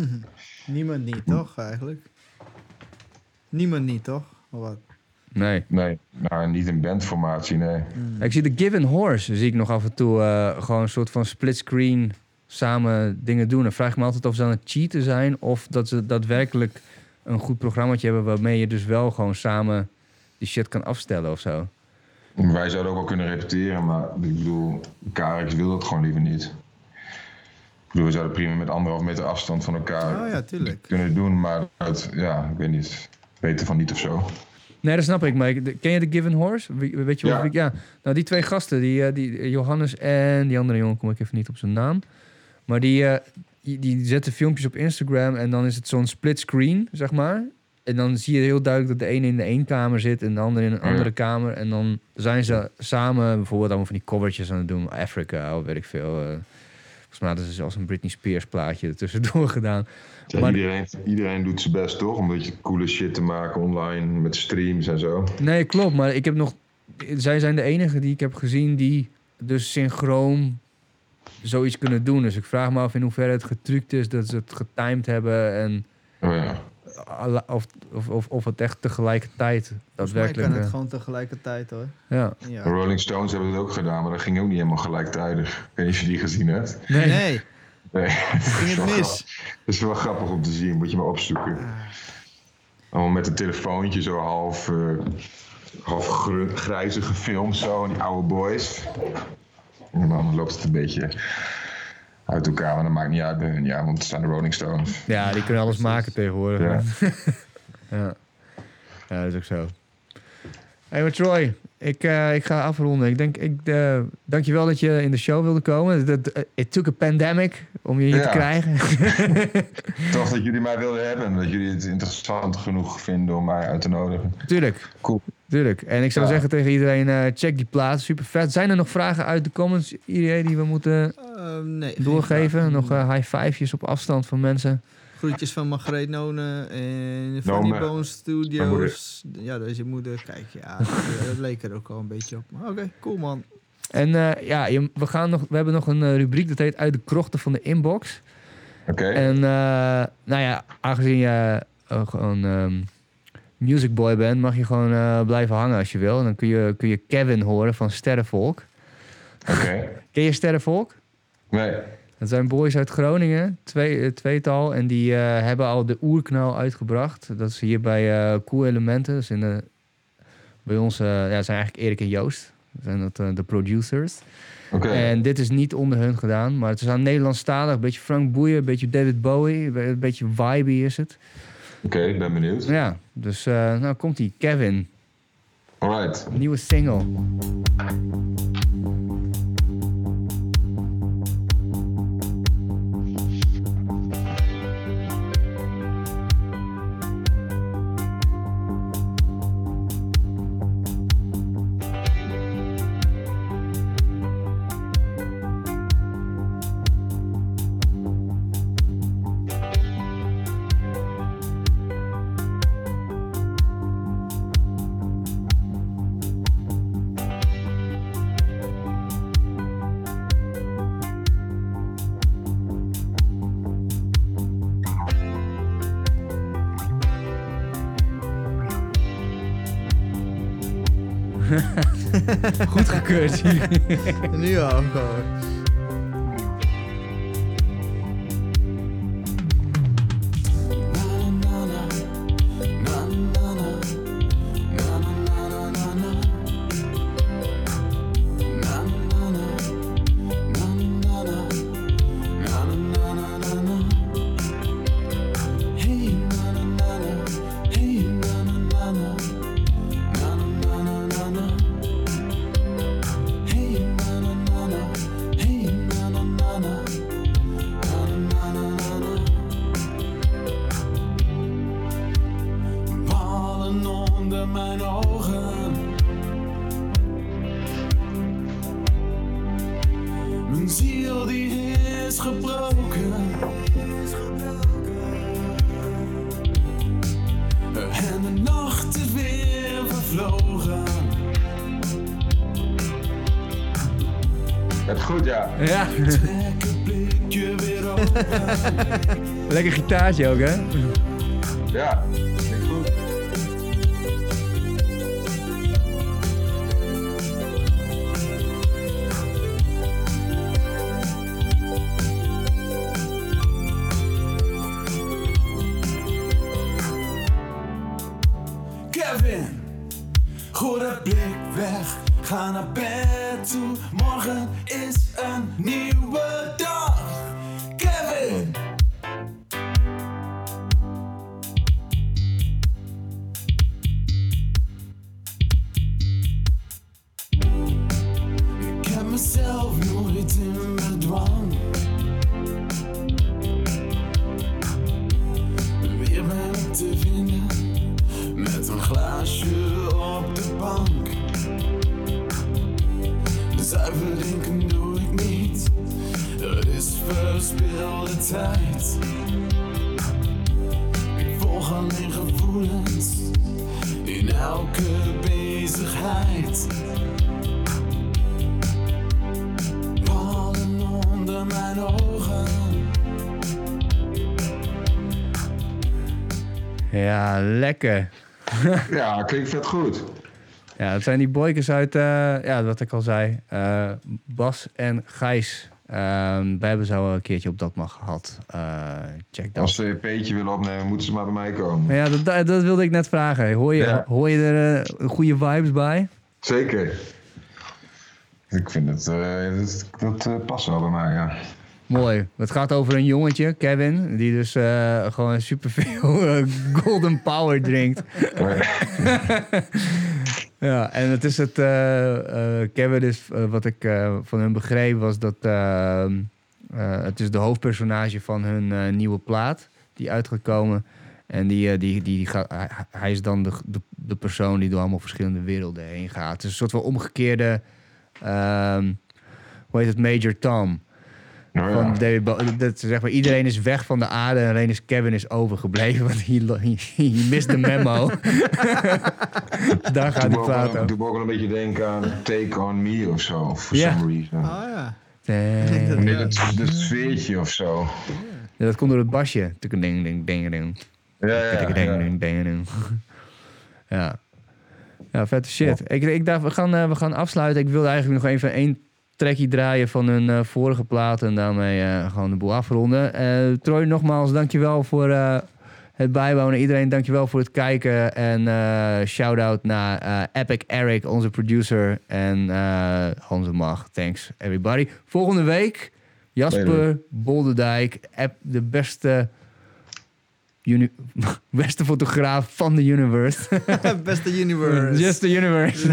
Niemand niet, toch, eigenlijk? Niemand niet, toch? Of wat? nee. Nee, nou, niet in bandformatie, nee. Ik zie de Given Horse, zie ik nog af en toe eh, gewoon een soort van split screen samen dingen doen. En vraag ik me altijd of ze aan het cheaten zijn of dat ze daadwerkelijk een goed programmaatje hebben waarmee je dus wel gewoon samen die shit kan afstellen of zo. Wij zouden ook wel kunnen repeteren, maar ik bedoel, KRX wil dat gewoon liever niet. Ik bedoel, we zouden prima met anderhalf meter afstand van elkaar Oh ja, tuurlijk. kunnen doen, maar het, ja, ik weet niet, weten van niet of zo. Nee, dat snap ik. Maar ik- ken je de Given Horse? Weet je Ja. ik... Ja. Nou, die twee gasten, die, eh, die Johannes en die andere jongen, kom ik even niet op zijn naam. Maar die, eh, die, die zetten filmpjes op Instagram en dan is het zo'n split screen, zeg maar. En dan zie je heel duidelijk dat de ene in de één kamer zit en de andere in een Ja. andere kamer. En dan zijn ze samen bijvoorbeeld allemaal van die covertjes aan het doen. Africa, of weet ik veel. eh. volgens mij hadden ze zelfs een Britney Spears plaatje er tussendoor gedaan. Ja, Maar- iedereen, iedereen doet zijn best toch, om een beetje coole shit te maken online met streams en zo. Nee, klopt. Maar ik heb nog. Zij zijn de enige die ik heb gezien die dus synchroon zoiets kunnen doen. Dus ik vraag me af in hoeverre het getrukt is dat ze het getimed hebben en Oh ja. Of, of, of, of het echt tegelijkertijd Volgens mij daadwerkelijk. kan het eh, gewoon tegelijkertijd, hoor. ja. De. Rolling Stones hebben het ook gedaan, maar dat ging ook niet helemaal gelijktijdig. Ik weet niet of je die gezien hebt. Nee. Nee, Nee. ging het mis. Dat is wel grappig om te zien, moet je maar opzoeken. Allemaal met een telefoontje zo half, eh, half gru- grijzig gefilmd zo. En die oude boys. En dan loopt het een beetje uit elkaar. Maar dat maakt niet uit bij hun, ja, want het zijn de Rolling Stones. Ja, die kunnen alles maken tegenwoordig. Ja. Ja. ja, dat is ook zo. Hey, maar Troy, ik, eh, ik ga afronden. Ik denk, ik, eh dankjewel dat je in de show wilde komen. Dat- eh, It took a pandemic om je hier te krijgen. Toch dat jullie mij wilden hebben en dat jullie het interessant genoeg vinden om mij uit te nodigen. Tuurlijk. Cool. Tuurlijk. En ik zou Ja. zeggen tegen iedereen, eh, check die plaat. Super vet. Zijn er nog vragen uit de comments, iedereen die we moeten Ehm, nee, doorgeven? Nog eh, high five'jes op afstand van mensen? Groetjes van Margreet Nonen en Funny mijn- Bone Studios. Ja, dat is je moeder. Kijk, ja, dat, dat leek er ook al een beetje op. Maar Oké, cool man. En eh, ja, je- we, gaan nog, we hebben nog een eh, rubriek dat heet Uit de krochten van de inbox. Oké? En eh, nou ja, aangezien je eh, gewoon ehm music boy bent, mag je gewoon eh, blijven hangen als je wil. En dan kun je, kun je Kevin horen van Sterrenvolk. Oké. Ken je Sterrenvolk? Nee. Dat zijn boys uit Groningen, twee, eh, tweetal. En die eh, hebben al de oerknal uitgebracht. Dat is hier bij eh Cool Elementen. Dat is in de, bij ons, ja, zijn eigenlijk Erik en Joost. Dat zijn dat, de producers. Oké. En dit is niet onder hun gedaan. Maar het is aan Nederlandstalig. Een beetje Frank Boeien, een beetje David Bowie. Een beetje vibey is het. Oké, ik ben benieuwd. Ja, dus eh, nou komt hij. Kevin, Alright. nieuwe single. Goed gekeurd. Nu al gewoon. Lekker klinkt vet goed. Ja, dat zijn die boykers uit, eh, ja, wat ik al zei, eh, Bas en Gijs Ehm wij hebben zo een keertje op dat mag gehad. Eh, check dat. Als ze een peetje willen opnemen, moeten ze maar bij mij komen. Maar ja, dat, dat, wilde ik net vragen. Hoor je, Ja. hoor je er goede vibes bij? Zeker. Ik vind het, dat, dat past wel bij mij, ja. Mooi. Het gaat over een jongetje, Kevin, die dus eh, gewoon superveel eh, golden power drinkt. Ja, en het is het. eh, Kevin is, wat ik van hun begreep, was dat. eh, eh, het is de hoofdpersonage van hun nieuwe plaat die uit gaat komen. En die, die, die, gaat, hij, hij is dan de, de, de persoon die door allemaal verschillende werelden heen gaat. Het is een soort van omgekeerde. ehm, hoe heet het? Major Tom. Van ja. David Bowie. Dat, zeg maar, iedereen is weg van de aarde en alleen is Kevin is overgebleven. Want he missed the memo. Daar gaat de plaat over. doe me ook wel een beetje denken aan Take On Me of zo, for Ja. some reason. Ah ja. Nee. Nee, dat, dat sfeertje of zo. Ja, dat komt door het basje. Ding, ding, ding, ding. Ja, ja, Ding, ja. ding, ding, ding. Ja. Ja, vette shit. Ik, ik dacht, we gaan, eh, we gaan afsluiten. Ik wilde eigenlijk nog even één trackje draaien van hun eh, vorige plaat. En daarmee eh, gewoon de boel afronden. Eh Troy, nogmaals, dankjewel voor het bijwonen. Iedereen, dankjewel voor het kijken. En shout-out naar Epic Eric, onze producer. En Hans Mag. Thanks, everybody. Volgende week, Jasper app- De beste... Uni- beste fotograaf van de universe. Beste universe. Just the universe.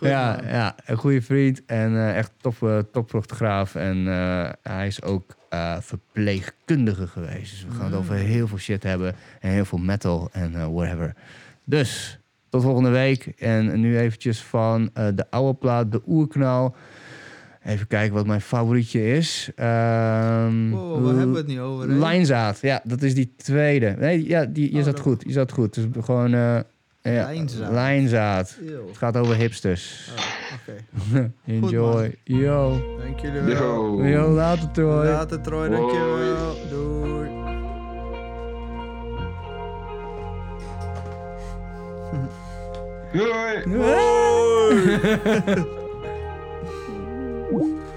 Ja, man. ja, een goede vriend en eh, echt top, eh, topfotograaf. En eh, hij is ook verpleegkundige geweest. Dus we gaan het over heel veel shit hebben. En heel veel metal en whatever. Dus, tot volgende week. En nu eventjes van de oude plaat, de oerknal. Even kijken wat mijn favorietje is. Ehm Wow, waar hebben we het nu over? hè? Lijnzaad, ja, dat is die tweede. Nee, ja, die, je Oh, zat dat- goed, je zat goed. Dus gewoon... eh ja, Lijnzaad. Lijnzaad. Het gaat over hipsters. Oh, Oké. Enjoy. Yo. Dank jullie wel. Yo. Yo, later Troy. Later Troy, dankjewel. Doei. Doei! you.